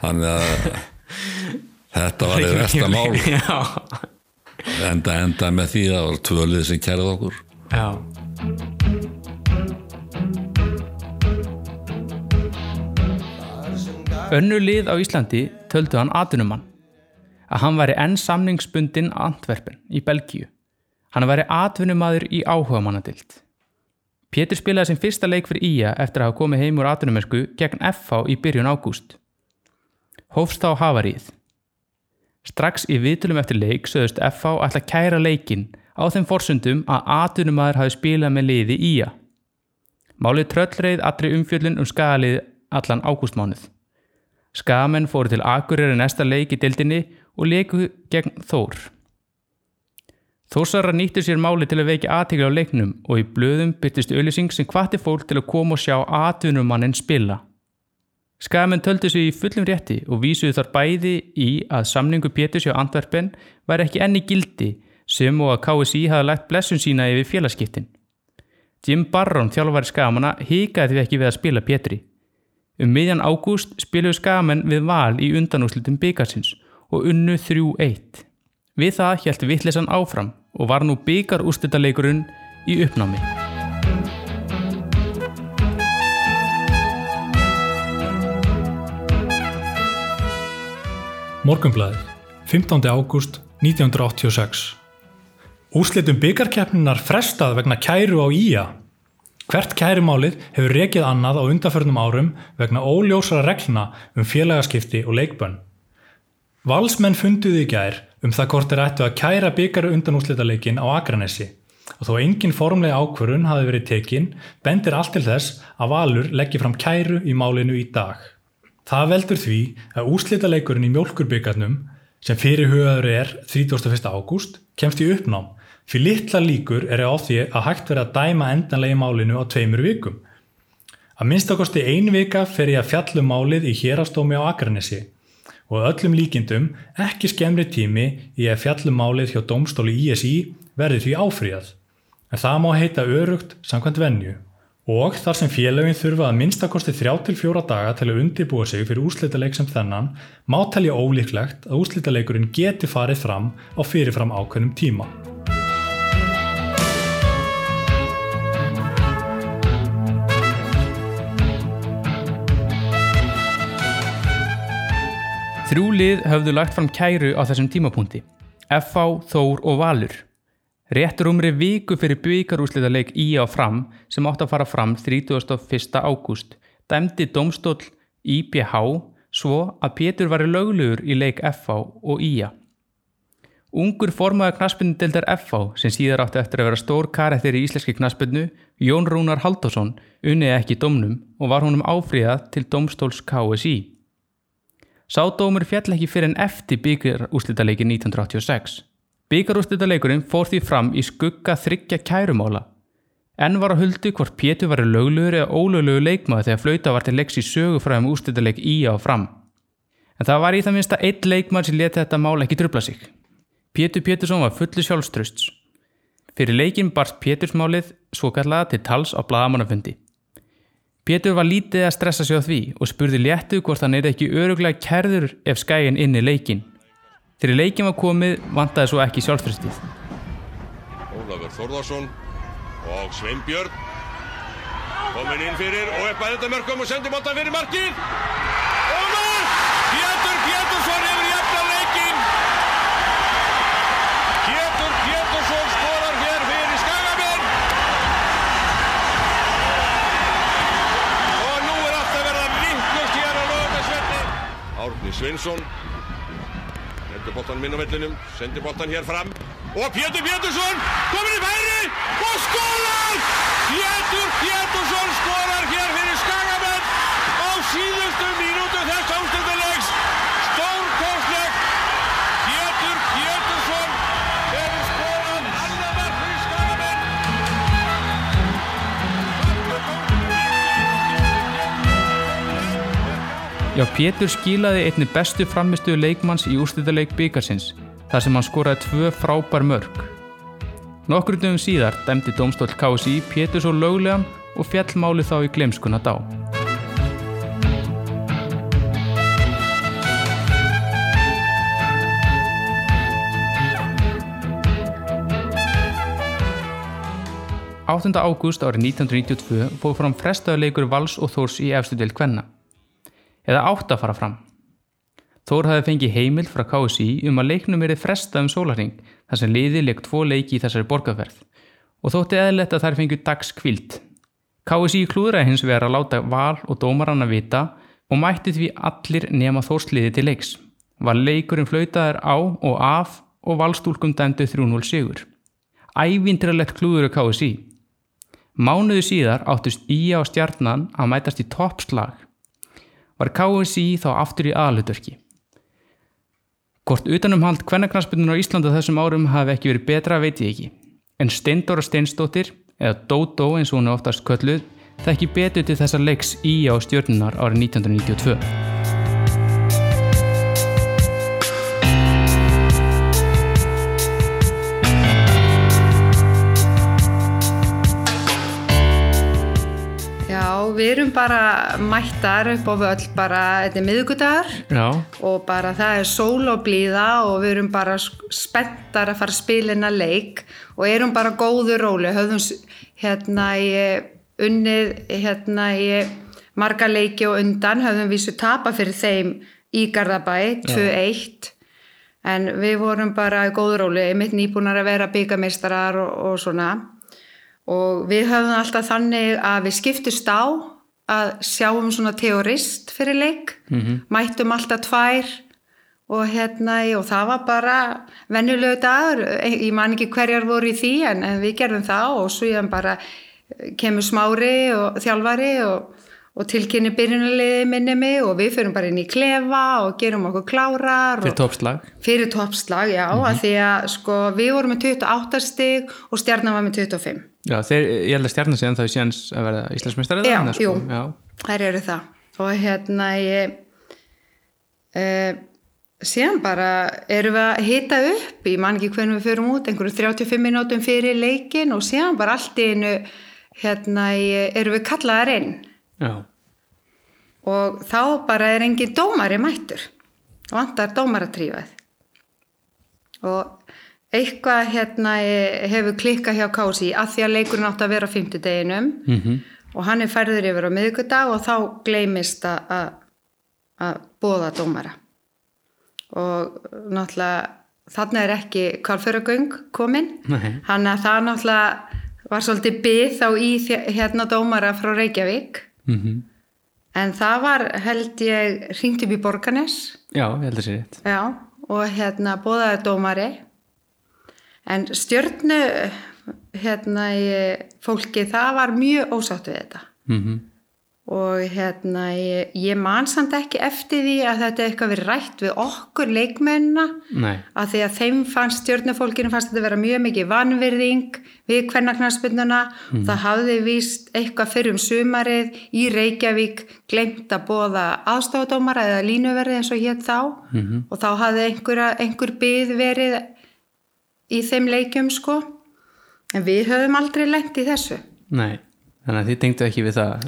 þannig að þetta var eða versta mál enda enda með því að það var tvölið sem kærið okkur Já. Önnur lið á Íslandi töldu hann atvinnumann. Að hann væri enn samningsbundin Antwerpen í Belgíu. Hann væri atvinnumadur í áhugamannadild. Pétur spilaði sin fyrsta leik fyrir Ía eftir að hafa komið heim úr atvinnumersku gegn FH í byrjun ágúst. Hófst á hafarið. Strax í viðtölum eftir leik sögðust FH ætla að kæra leikin á þeim forsundum að atvinnumadur hafi spilað með liði Ía. Málið tröllreið allri umfjöllun um skagalið allan ágústmánuð. Skagamenn fóru til Akureyri næsta leik í dildinni og leiku gegn Þór. Þósara nýttu sér máli til að veikja aðtegla á leiknum og í blöðum byrtist auðlýsing sem hvati fólk til að koma og sjá atvinnumannin spila. Skagamenn töldu sig í fullum rétti og vísuðu þar bæði í að samningu Péturs hjá Antwerpen væri ekki enni gildi sem og að KSI hafa lægt blessun sína yfir félagskiptin. Jim Barron, þjálfari Skagamanna, hikaði því ekki við að spila Pétri. Um miðjan ágúst spiluðu Skagamenn við val í undanúslutum byggarsins og unnu 3-1. Við það hjælti vittlesan áfram og var nú byggar úrstöldaleikurinn í uppnámi. Morgunblæðið, 15. ágúst 1986 Úrslitum byggarkeppninar frestað vegna kæru á Ía. Hvert kærumálið hefur rekið annað á undarförnum árum vegna óljósara regluna um félagaskipti og leikbönn. Valsmenn funduði í gær um það hvort er ættu að kæra byggaru undanúslitaleikin á Akranesi og þó engin formlega ákvörun hafi verið tekin bendir allt til þess að Valur leggji fram kæru í málinu í dag. Það veldur því að úslitaleikurinn í mjölkurbyggarnum sem fyrir hugaður er 31. ágúst kemst í uppnám fyrir litla líkur er á því að hægt verið að dæma endanlega í málinu á tveimur vikum. Að minnstakosti ein vika fer ég að fjallum málið í hérastómi á Akranesi og öllum líkindum ekki skemmri tími í að fjallum málið hjá domstóli ISI verði því áfríðað. En það má heita örugt samkvæmt venju og þar sem félagin þurfa að minnstakosti 3-4 daga til að undirbúa sig fyrir úslítaleik sem þennan má talja ólíklegt að úslítaleikurinn geti farið fram á fyrirfram ákveðnum tíma. Þrjú lið höfðu lagt fram kæru á þessum tímapunkti. FH, Þór og Valur. Réttur umri viku fyrir byggarúslita leik í á fram sem átt að fara fram 31. ágúst dæmdi domstól IBH svo að Pétur var í löglugur í leik FH og IA. Ungur formaður knaspunndeldar FH sem síðar átti eftir að vera stór karættir í íslenski knaspunnu, Jón Rúnar Haldásson, unnið ekki domnum og var honum áfríðað til domstóls KSI. Sádómur fjall ekki fyrir en eftir byggarúslitaleikin 1986. Byggarúslitaleikurinn fór því fram í skugga þryggja kærumála. Enn var að huldu hvort Pétur var löglugur eða ólöglugur leikmaður þegar flauta var til leiks í sögufræðum úrslitaleik í á fram. En það var í það minnsta eitt leikmaður sem leti þetta mál ekki drubla sig. Pétur Pétursson var fullu sjálfströsts. Fyrir leikin barst Pétursmálið svo kallaða til tals á bladamannafundi. Pétur var lítið að stressa sig á því og spurði léttu hvort hann er ekki öruglega kerður ef skæin inn í leikin. Þegar leikin var komið vantaði svo ekki sjálfströstið. Ólafur Þórðarsson og Sveinbjörn komin inn fyrir og upp að þetta mörgum og sendir boltan fyrir markið og mark! Pétur Pétursson hefur jafnað leikin Pétur Pétursson skorar hér fyrir Skagamenn og nú er allt að verða vittlust hér á lögumessvelli Árni Sveinsson Hendur boltan minn á vellinum, sendir boltan hér fram og Pétur Pétursson komin í færi og skorar! Pétur Pétursson skorar hér fyrir Skagamenn á síðustu mínútu þess ástöndulegs. Já, Pétur skilaði einni bestu framistuðu leikmanns í úrstæðuleik byggarsins þar sem hann skoraði tvö frábær mörg. Nokkur dögum síðar dæmdi domstól KSI Pétur svo löglegan og fjallmáli þá í glemskuna dá. Áttunda ágúst árið 1992 fóð fram frestaðuleikur Vals og Þórs í efstu del Kvenna. Eða átt að fara fram. Þór hafði fengið heimild frá KSI um að leiknum erið fresta um sólarring þar sem liði leik tvo leiki í þessari borgarferð og þótti eðlilegt að þær fengið dags kvild. KSI klúðraði hins vegar að láta val og dómaranna vita og mætti því allir nema Þórsliði til leiks. Var leikurinn flautaður á og af og valstúlkum dæmdu 3-0 sigur. Ævindiralett klúður á KSI. Mánuðu síðar áttust Ía og Stjarnan að mætast í toppslag. Var KSI þá aftur í aðalutverki. Hvort utanumhald kvennaknarsbyrnun á Íslanda þessum árum hafi ekki verið betra veit ég ekki. En Steindóra Steinstóttir, eða Dódó eins og hún er oftast kölluð, þekki betur til þessa leiks í á stjórnunar árið 1992. Já, við erum bara mættar upp á völl bara, þetta er miðgudagar Já, og bara það er sól og blíða og við erum bara spenntar að fara að að leik og erum bara góðu róli, höfðum hérna í unnið hérna í marga leiki og undan, höfðum vísu tapa fyrir þeim í Garðabæ 2-1 en við vorum bara í góðu róli, mitt nýbúnar að vera byggameistarar og, og svona og við höfum alltaf þannig að við skiptust á að sjáum svona teorist fyrir leik, mættum alltaf tvær og hérna og það var bara venjulegu dagur, ég man ekki hverjar voru í því en, en við gerðum það og svo ég bara eh, kemur smári og þjálfari og, og tilkynni byrjunarliði minni mig og við fyrir bara inn í klefa og gerum okkur klárar fyrir toppslag. fyrir toppslag, já, að því að sko við vorum með 28 stig og stjarnan var með 25 Já, þeir, ég held að stjarnar síðan þá séans að verða Íslandsmeistari Já, þarna, jú. Já, þær eru það. Og hérna ég uh, síðan bara erum við að hita upp ég man ekki hvernig við förum út einhverju 35 minútum fyrir leikin og síðan bara allt í einu hérna ég, erum við kallaðar inn já, og þá bara er engin dómari mættur. Vantar dómaratrífað. Og eitthvað hérna eh, hefur klikkað hjá Kási að því að leikurinn átt að vera á fimmtudeginum. -hmm. og hann er færður yfir á miðgudag og þá gleymist að- bóða dómara. Og náttúrulega þarna er ekki kvalfyragöng komin. Nei. hann að það náttúrulega var svolítið byð þá í hérna dómara frá Reykjavík mm En það var, held ég, hringt upp í Borganes, já, ég held að sé rétt. já, og hérna bóðaði dómari. En stjörnu, hérna, í fólki, það var mjög ósátt við þetta. Mm Og hérna, ég, ég man samt ekki eftir því að þetta eitthvað verið rætt við okkur leikmennina, að því að þeim fannst stjörnufólkinu fannst þetta vera mjög mikið vanvirðing við hvernaknarsbynduna mm. það hafði víst eitthvað fyrir um sumarið í Reykjavík glemt að bóða aðstofadómara eða línuverði eins og hétt þá -hmm. og þá hafði einhver, einhver byð verið í þeim leikjum sko en við höfum aldrei lent í þessu nei. Þannig að þið tengdu ekki við það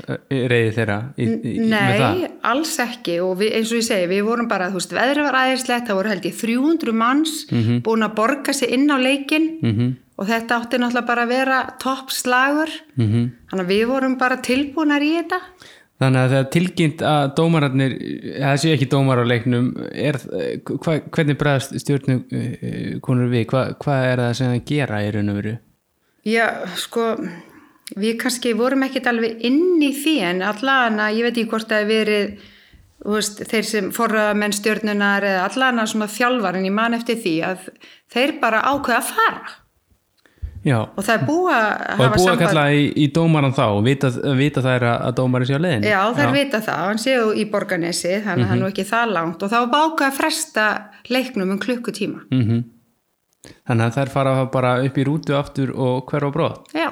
reyði þeirra í, í, með það. Nei, alls ekki og við, eins og ég segi, við vorum bara, þú veist, veðrið var aðeinslegt, það voru held ég 300 manns Mhm. búin að borga sig inn á leikin -hmm. og þetta átti náttúrulega bara að vera toppslagur, Mhm. -hmm. þannig að við vorum bara tilbúnar í þetta. Þannig að þegar tilkynnt að dómararnir, það sé ekki dómar á leiknum, er, hva, hvernig bregðast stjórnu uh, konur við? Hva, hvað er það sem það gera í raun og veru? Já, sko, við kannski vorum ekkit alveg inn í því en allana, ég veit ekki hvort það hefur verið, veist, þeir sem forraða menn stjórnunar eða allana svona þjálfar en ég man eftir því að þeir bara ákveða að fara. Já, og það er búið að og er búið að kalla í, í dómaran þá vita, vita það er að, að dómarin sé á leiðin? Já, þær vita það, hann séu í Borganesi þannig að Mhm. hann er nú ekki það langt og þá var bákað að fresta leiknum um klukkutíma Mm Þannig að þær fara bara upp í rútu aftur og hver á brot. Já,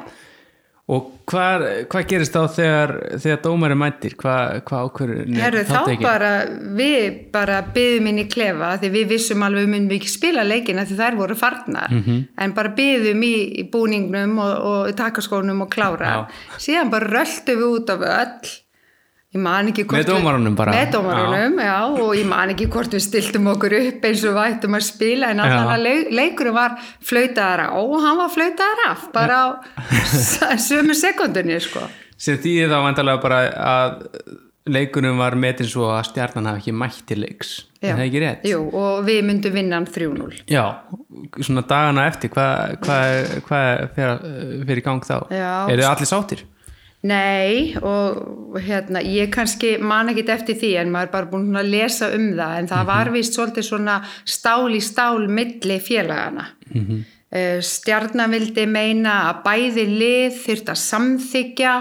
Og hvað, hvað gerist þá þegar, þegar dómarin mættir? Hvað, hvað ákverður? herru þá bara við bara byðum inn í klefa því við vissum alveg við myndum ekki spila leikina því þær voru farnar Mhm. en bara byðum í, búningnum og, og takaskónum og klára síðan bara röltum við út af öll ég man ekki hvort Með dómarunum bara? með dómarunum, já. og ég man ekki hvort við stiltum okkur upp eins og við ættum að spila en Já. að leik, leikurinn var flautaðar á og hann var flautaðar af bara á sömu sekundinni sko Sem þýðir þá vantarlega bara að leikunum var metin svo að stjarnan hafi ekki mætt til leiks Já. er það ekki rétt? Jú, og við myndum vinna hann 3-0 Já, svona dagana eftir hvað hva, hva fer, fer í gang þá? Já. Eru allir sáttir? Nei, og hérna, ég kannski man ekki eftir því en maður er bara búin að lesa um það en það var vist svolítið svona stál í stál milli félagana. Mm -hmm. Stjarnan vildi meina að bæði lið þurft að samþykja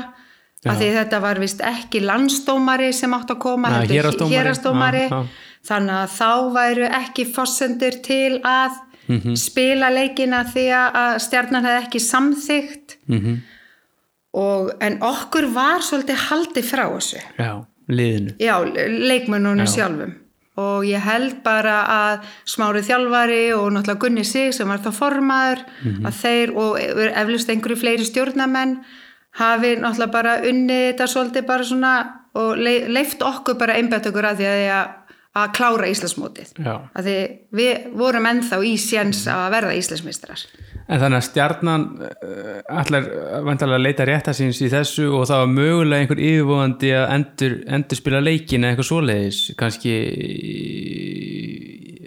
af því þetta var vist ekki landsdómari sem átt að koma, heldur héraðsdómari. hérastómari, þannig að þá væru ekki fossendur til að spila leikina því að stjarnan hefði ekki samþykt Mm og, en okkur var svolítið haldið frá þessu. Já, liðinu. Já, leikmennunum sjálfum. Og ég held bara að smárið þjálfari og náttúrulega Gunni Sig sem var þá formaður að þeir og eflust einhverju fleiri stjórnamenn hafi náttúrulega bara unnið þetta svolítið bara svona og le- leift okkur bara einbætt okkur að því að, að, að klára Íslandsmótið. Já. að því við vorum ennþá í séns að verða Íslandsmeistrar En þannig að stjarnan uh, allar vantarlega að leita rétta síns í þessu og það var mögulega einhver yfirvóðandi að endur, endur spila leikin eða eitthvað svoleiðis, kannski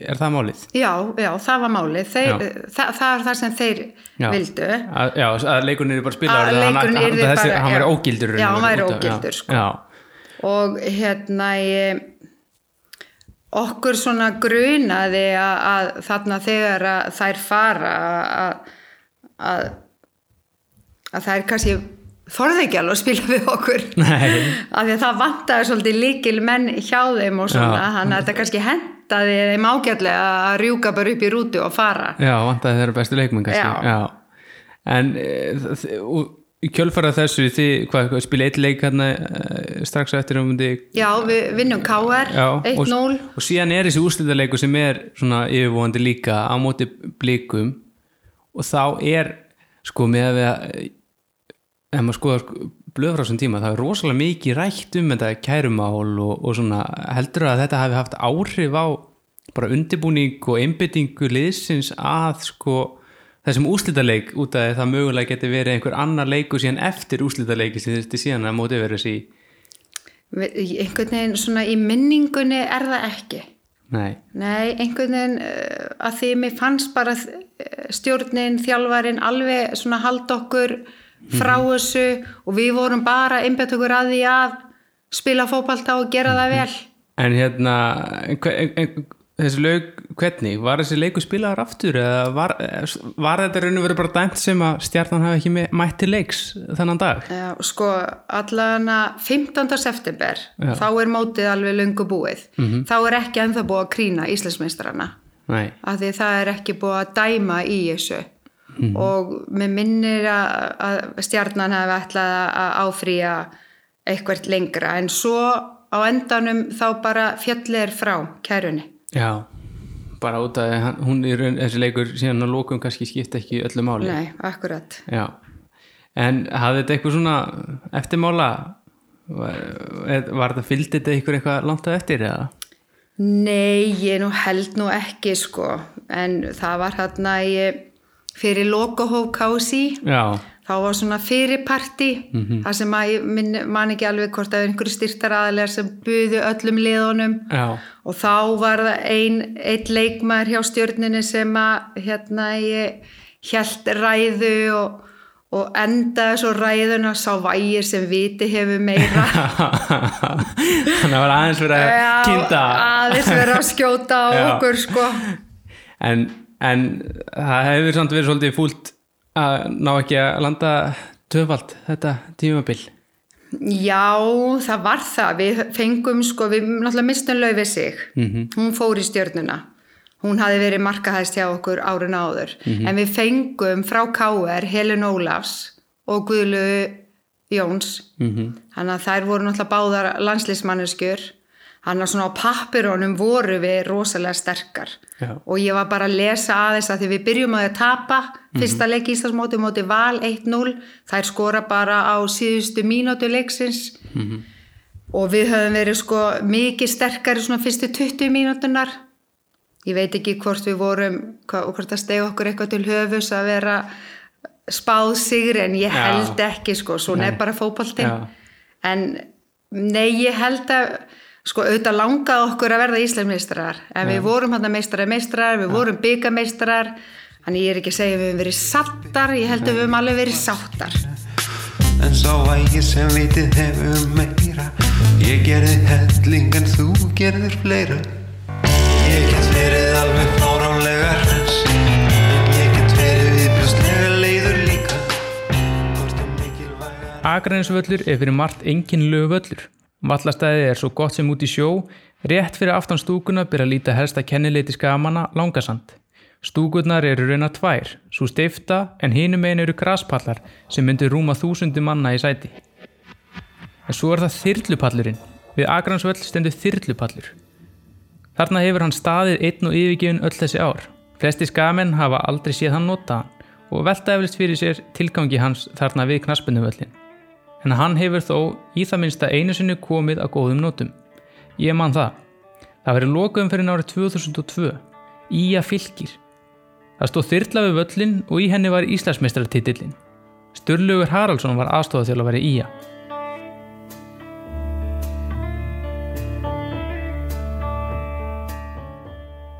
er það málið? Já, já, það var málið. Þeir, Já. það, það er það sem þeir Já. vildu. Að, já, að leikurinn er bara Að spilaður leikurinn yrði þessi, bara- hann væri ógildur Já, hann væri ógildur, sko. Og hérna, ég, okkur svona grunaði að, að þarna þegar að þær fara að, að, að þær kannski þorði ekki alveg að spila við okkur. Af því að það vantaði svolítið líkil menn hjá þeim og svona, Já. þannig að þetta kannski hentaði þeim ágætlega að rjúka bara upp í rútu og fara. já, vantaði þeirra bestu leikmenn kannski Já. En e, þ- og í kjölfara þessu þið, hvað, spila eitt leik hérna e, strax á eftir um þig Já, við vinnum KR, Já, 1-0. og, og síðan er þessi úrslitaleikur sem er svona yfirvóðandi líka á móti blikum og þá er sko með að ef maður skoðar blöð frá þessum tíma það er rosalega mikið rætt um þetta kærumál og, og svona heldur að þetta hafi haft áhrif á bara undirbúning og einbyttingu liðsins að sko þessum úrslitaleik út af það mögulega geti verið einhver annar leikur síðan eftir úrslitaleiki sem þetta síðan að móti verið þessi einhvern veginn svona í minningunni er það ekki. Nei, nei, einhvern veginn uh, að því mér fannst bara uh, stjórnin, þjálfarin alveg svona halda okkur frá þessu og við vorum bara einbætt okkur að því að spila fótbalta og gera það vel. En hérna, hver, en, þessi lög, hvernig, var þessi leiku spilaðar aftur eða var, var þetta raun og verið bara dæmt sem að stjarnan hafi ekki me- mætt til leiks þennan dag? Já, sko, allana 15. september, Já. þá er mótið alveg löngu búið. Þá er ekki ennþá búið að krýna Íslandsmeistarana. Nei, af því það er ekki búið að dæma í þessu og mér minnir að, að stjarnan hefði ætlað að áfrýja eitthvert lengra en svo á endanum þá bara fjallið er frá kærunni. Já, bara út að hún raun, þessi leikur síðan að lókum kannski skipta ekki öllu máli. Nei, akkurat. Já, en hafði þetta eitthvað svona eftirmála, var, var þetta fylgdi þetta ykkur eitthvað langt að eftir eða? Nei, ég nú held nú ekki sko en það var hérna fyrir lokahóf kási Já, þá var svona fyrirparti það sem að ég man ekki alveg hvort að einhverju styrtar aðlega sem buðu öllum liðunum. Já, og þá var það ein, einn leikmaður hjá stjórninni sem að hérna ég held ræðu og, og endaði svo ræðuna sá vægir sem viti hefur meira. Þannig að var aðeins verið að kynnta. aðeins verið að skjóta á Já. okkur sko. En, en það hefur samt verið svolítið fúlt að ná ekki að landa töfald þetta tímabil Já, það var það. Við fengum, sko, við náttúrulega mistum laufið sig. -hmm. Hún fór í stjörnuna. Hún hafi verið markahæst hjá okkur árun áður. En við fengum frá K.R. Helen Ólafs og Guðlu Jóns. -hmm. Þannig að þær voru náttúrulega báðar landslýsmanneskjur. Þannig að svona á pappirónum voru við rosalega sterkar. Já. Og ég var bara að lesa aðeins að því við byrjum að tapa. Fyrsta leik Íslandsmóti móti val 1-0. Þær skora bara á síðustu mínútu leiksins og við höfum verið sko mikið sterkari svona fyrstu 20 mínútunar ég veit ekki hvort við vorum hva- hvort það stegi okkur eitthvað til höfus að vera spáð sigri en ég Já. held ekki sko, svona er bara fótboltinn Já. en Nei, ég held að sko auðvitað langaði okkur að verða Íslandsmeistrar en við vorum hann að meistrar meistrar við vorum byggameistrar þannig ég er ekki að segja að við höfum verið sattar ég held að við höfum alveg verið sáttar. En sá vægi sem vitið hefur meira Ég gerði helling en þú gerðir fleira. Ég get verið alveg fáránlega hress En ég get verið viðbjóðslega leiður líka. Að Akranesvöllur er fyrir margt enginlegu völlur. Vallastæði er svo gott sem út í sjó, rétt fyrir aftan stúkuna byrja að líta helsta kennileiti skamanna langasand. Stúkurnar eru raunar tvær, svo steifta en hinum megin eru graspallar sem myndir rúma þúsundi manna í sæti. En svo er það þyrlupallurinn. Við Akranesvöll stendur þyrlupallur. Þarna hefur hann staðið einn og yfirgefin öll þessi ár. Flesti skamenn hafa aldrei séð hann nota hann og velta eflust fyrir sér tilgangi hans þarna við knaspunumvöllin. En hann hefur þó í það minnsta einu sinni komið að góðum nótum. Ég man það. Það verið lokaðum fyrir árið 2002. Ía fylgir. Það stóð þyrla við völlin og í henni var Íslandsmeistartitillin. Sturlugur Haraldsson var aðstofað til að vera Ía.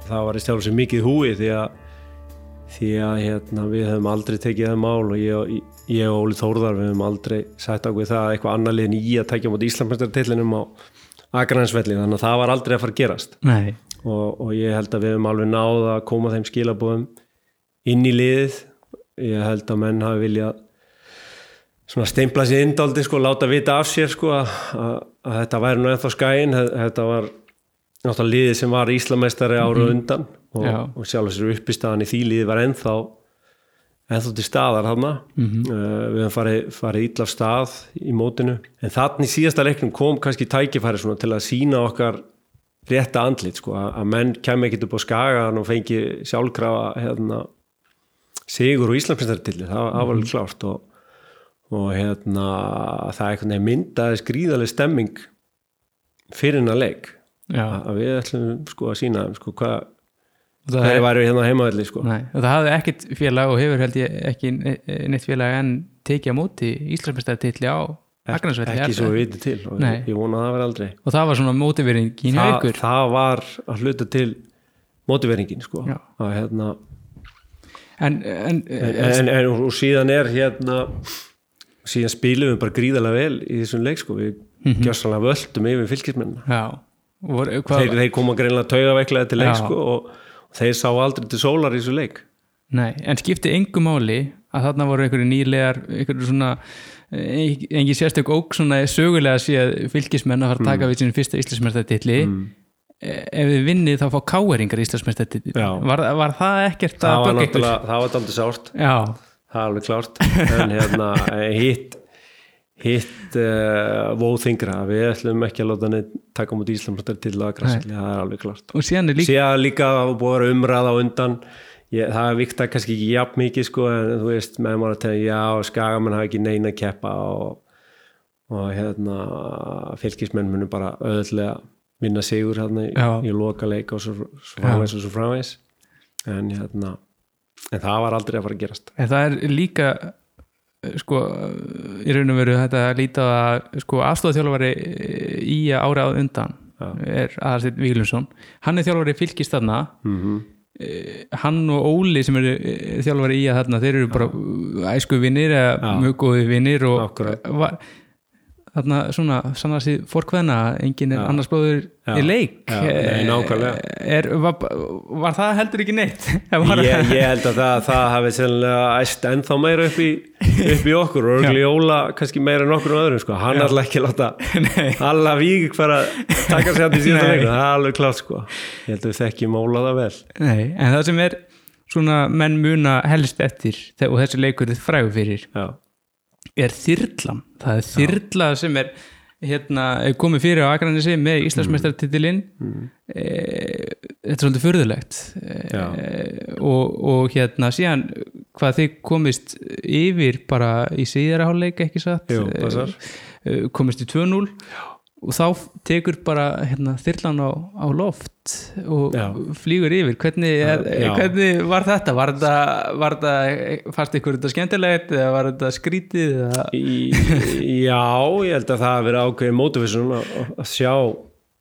það var í stjálf sem mikið húi því að, því að hérna, við hefum aldrei tekið það mál og ég, ég og Óli Þórðar við hefum aldrei sætt ákveð það að eitthvað annar liðin í að tekja mot Íslandsmestartillinum á Akransvelli þannig að það var aldrei að fara að gerast. Og, og ég held að við hefum alveg náð að koma þeim skilabóðum inn í liðið. Ég held að menn hafi viljað svona steimpla sér indáldi sko, láta vita af sér sko, að, að, að þetta væri nú ennþá skæin þetta var náttúrulega liðið sem var Íslameistari ára Mhm. undan og, og sjálf sér uppistaðan í því liðið var ennþá ennþá til staðar þarna. Mhm. uh, við höfum farið, farið illa af stað í mótinu. En þannig síðasta leiknum kom kannski tækifæri svona til að sína okkar rétta andlit sko, að, menn kem ekkit upp á skagan og fengi sjálfkrafa hérna, sigur og Íslandsmestartilli, það, það var alveg klárt og, og hérna það er einhvern veginn myndaði skrýðaleg stemming fyrir hennar leik. Að við ætlum sko að sína sko hvað Það er- væri hérna heimavelli sko. Það hafði ekkert félag og hefur held ég ekki ne- neitt félag en tekið á móti Íslandsmeistartilli á Akranesvelli ekki er svo við viti til og Nei. ég, vona að það verði aldrei. Og það var svona mótiveringin hjá það, ykkur það var að hluta til mótiveringin sko. Að hérna en, en, en, en, en og síðan er hérna síðan spilum við bara gríðarlega vel í þessum leik sko. Við mm Mhm. gjössanlega völdum yfir fylgismenn þeir, þeir koma greinlega taugaveiklaði til leik sko og þeir sá aldrei til sólar í þessu leik. Nei, en skipti engu máli að þarna voru einhverju nýlegar einhverju svona eh, engi sérstök óg svona sögulega séð fylgismenn að fara að taka við sín fyrsta Íslandsmeistartilli mm. ef við vinnið þá fá káeringar Íslandsmeistartilli Já. var, var það ekkert það að var bögga ykkur? náttúrulega, það var aldrei sárt. Já, það er alveg klárt. En hérna eh, hitt hitt uh, vóðingra við ætlum ekki að láta neitt taka mútið Íslandsmjöndar til að græsli, það er alveg klárt og síðan er líka síðan líka að búið að vera umræða undan. Ég, það er vikta kannski ekki jafn mikið sko, en þú veist, með maður að tegja já, skagamann hafa ekki neina að keppa og, og hérna fylgismenn munum bara öðlega vinna sigur hérna í, Já. í loka leik og svo, svo framvegs og svo framvegs en hérna en það var aldrei að fara að gerast. En það er líka eh, sko, í raun og veru þetta að líta að sko, afstofþjálfari í ára á undan er Aðarsteinn Víglundsson. Hann er þjálfari fylgist þarna. Mm hann og Óli sem eru eh, þjálfari í að þarna þeir eru bara æsku vinnir eða Já. mjög góði vinnir og var, þarna svona sannast í fórkveðna enginn er Já. annars bróður Já. í leik. Já, nei, nákvæmlega. er, var, var það heldur ekki neitt? Ég, ég held að það, það hafi æst ennþá meira upp í, upp í okkur og örgli Óla kannski meira en okkur og öðrum sko. hann er alltaf ekki láta alla vík fara að taka sér í síðan það er alveg klárt sko. Ég held að við þekkjum Óla það vel. Nei, en það sem er svona menn muna helst eftir og þessi leikur er frægur fyrir. Já, er þyrlan. Það er þyrla sem er hérna, komið fyrir á Akranesi með Íslandsmeistartitilinn Mm. e, þetta er svolítið furðulegt. E, og, og hérna síðan hvað þið komist yfir bara í síðara hálfleik ekki satt? Jú, e, komist í 2-0 og þá tekur bara hérna, þyrlan á, á loft og Já. flýgur yfir hvernig, er, hvernig var þetta? Var þetta, fannst ykkur þetta skemmtilegt eða var þetta skrítið. Í, já, ég held að það hafi verið ákveðin motivation að, sjá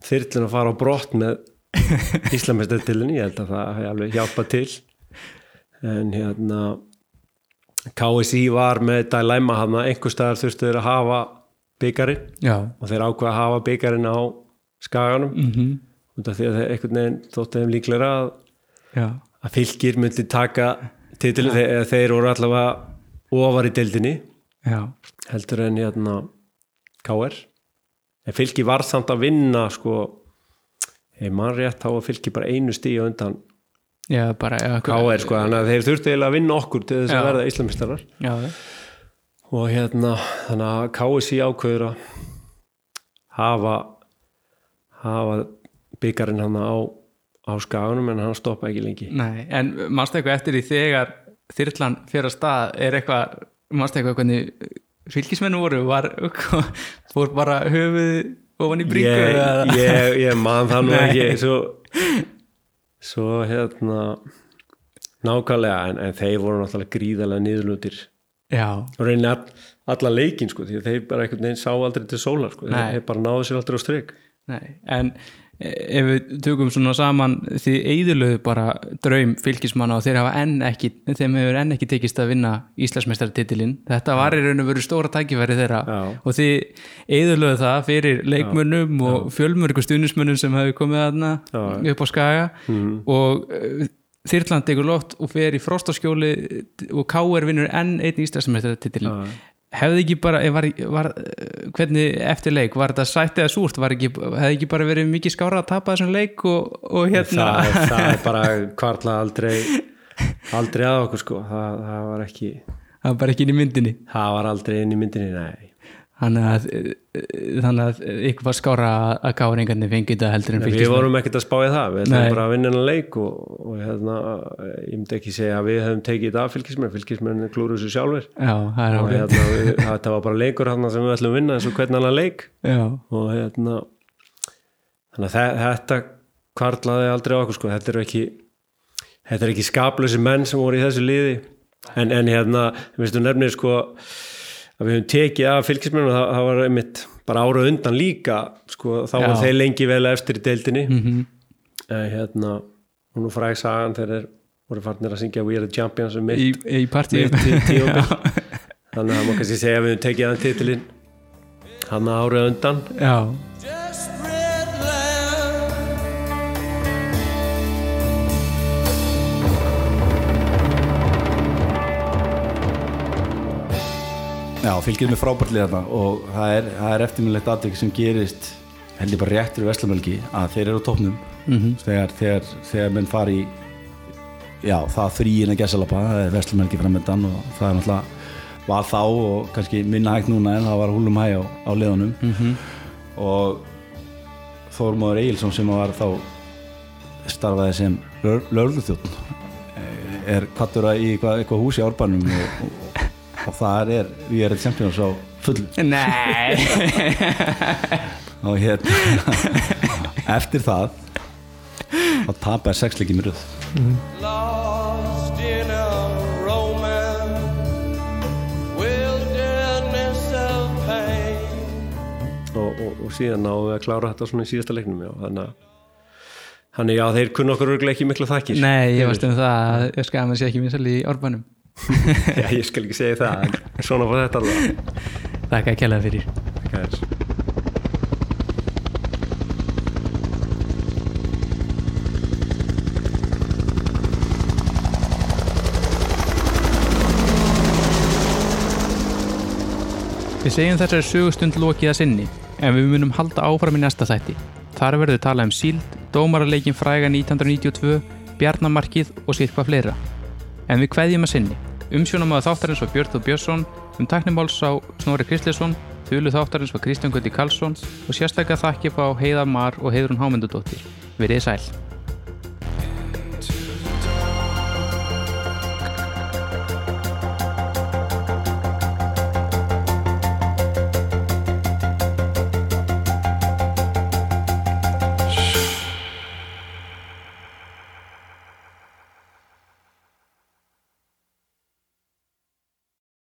þyrlun að fara á brott með Íslamestartilinni, ég held að það hefði alveg hjálpað til en hérna KSI var með dilemma hann að einhver staðar þurftu þeir að hafa byggarinn Já, og þeir ákveða að hafa byggarinn á skaganum. Mm af því að þeir einhvern veginn þóttu þeim líklega að, að fylgir myndi taka titilin þegar þeir voru allavega ofar í deildinni. Já, heldur en hérna KR en fylki var samt að vinna sko ef mann rétt þá var fylki bara einu stíu undan KR sko þannig að þeir þurftu eiginlega að vinna okkur til þess að verða íslamistarar já, og hérna þannig að KSI ákveður að hafa hafa byggarinn hann á á skaganum en hann stoppa ekki lengi. Nei, en mannstu eitthvað eftir því þegar þyrlan fyrir að stað er eitthvað, mannstu eitthvað hvernig fylgismennu voru, var fór bara höfuð ofan í bringu ég, eða- ég, ég man það nú ekki. Svo, svo hérna nákvæmlega en, en þeir voru náttúrulega gríðarlega niðurlutir og reynir all, alla leikin sko því að þeir bara einhvern veginn sá aldrei til sólar sko, Nei. þeir bara náðu sér aldrei á strik. Nei, en e, ef við tökum svona saman því eðurlöðu bara draum fylgismanna og þeir hafa enn ekki þeim hefur enn ekki tekist að vinna Íslandsmeistartitilinn þetta var í raun og veru stóra tækifæri þeirra. Já. og því eðurlöðu það fyrir leikmönnum og fjölmörgu stuðnismönnum sem hefur komið aðna Já. upp á skaga. Mhm. og Þyrland tekur loft og fer í frostaskjóli og K.R. vinnur enn einn Íslandsmeistartitilinn hefði ekki bara, eh, var, var, eh, hvernig eftir leik, var þetta sætt eða súrt? Ekki, hefði ekki bara verið mikið skára að tapa þessum leik og, og hérna? Það, það er bara kvarla aldrei aldrei að okkur sko. Það, það var ekki það var bara ekki inn í myndinni. það var aldrei inn í myndinni, nei þannig að, þannig að ykkur var skára að gáringarnir fengið þetta heldur en Við fylgismenn vorum ekkert að spá í það, við ætlum bara að vinna hennar leik og, og hérna, ég myndi ekki segja að við hefum tekið þetta af fylgismenn, fylgismenn klúru þessu sjálfur já, það og hérna, við, þetta var bara leikur hérna sem við ætlum að vinna eins og hvern annan leik. Já, og hérna þannig að þe- þetta kvarlaði aldrei okkur sko, þetta er ekki þetta er ekki skaplösi menn sem voru í þessu liði. En, en hérna, veistu nefnir sko að við höfum tekið af fylgismenn og það, það var einmitt bara ára undan líka sko, þá var þeir lengi vel eftir í deildinni. Mhm. en hérna og nú fræk sagan þegar þeir voru farnir að syngja We are the champions um mitt, í, í partíum þannig að má kannski segja að við höfum tekið hann titilinn. Hann árið undan. Já, Já, fylgir með frábærtlið þarna og það er, það er eftirminnlegt aðtök sem gerist held ég bara réttur í Veslamölgi að þeir eru á topnum Mhm. þegar, þegar, þegar menn fari í já, það þrýin að gesalapa það er Veslamölgi framöndan og það er náttúrulega var þá og kannski minna hægt núna en það var húlum hæg á, á liðunum Mhm. og Þórmóður Egilson sem var þá starfaði sem lögluþjótt er kvattur í eitthvað, eitthvað hús í árbænum og, og, og það er við erum champions á full nei og hérna eftir það þá tapar sexleikið með röð Lost in a romance, wilderness of pain. og, og, og síðan náðum við að klára þetta svona í síðasta leiknum já, þannig að Þannig já, þeir kunna okkur örugglega ekki miklu þakkir. nei, ég varst um það að ég skam að sé ekki vinsal í árbænum Já, ég skal ekki segja það, svona fór þetta alveg. þakka að kella fyrir Hvað er? Við segjum þessari sögustund lokið að sinni en við munum halda áfram í næsta þætti. Þar verður talað um síld, dómaraleikin fræga 1992, bjarnamarkið og sitt hvað fleira. En við kveðjum að sinni. Umsjónum að þáttarins var Björn Þór Björnsson, um taknimáls á Snorri Kristleson, þjólu þáttarins var Kristján Gutti Karlsson og sérstaklega þakki á Heiða Mar og Heiðrún Hámyndudóttir. Verið sæl.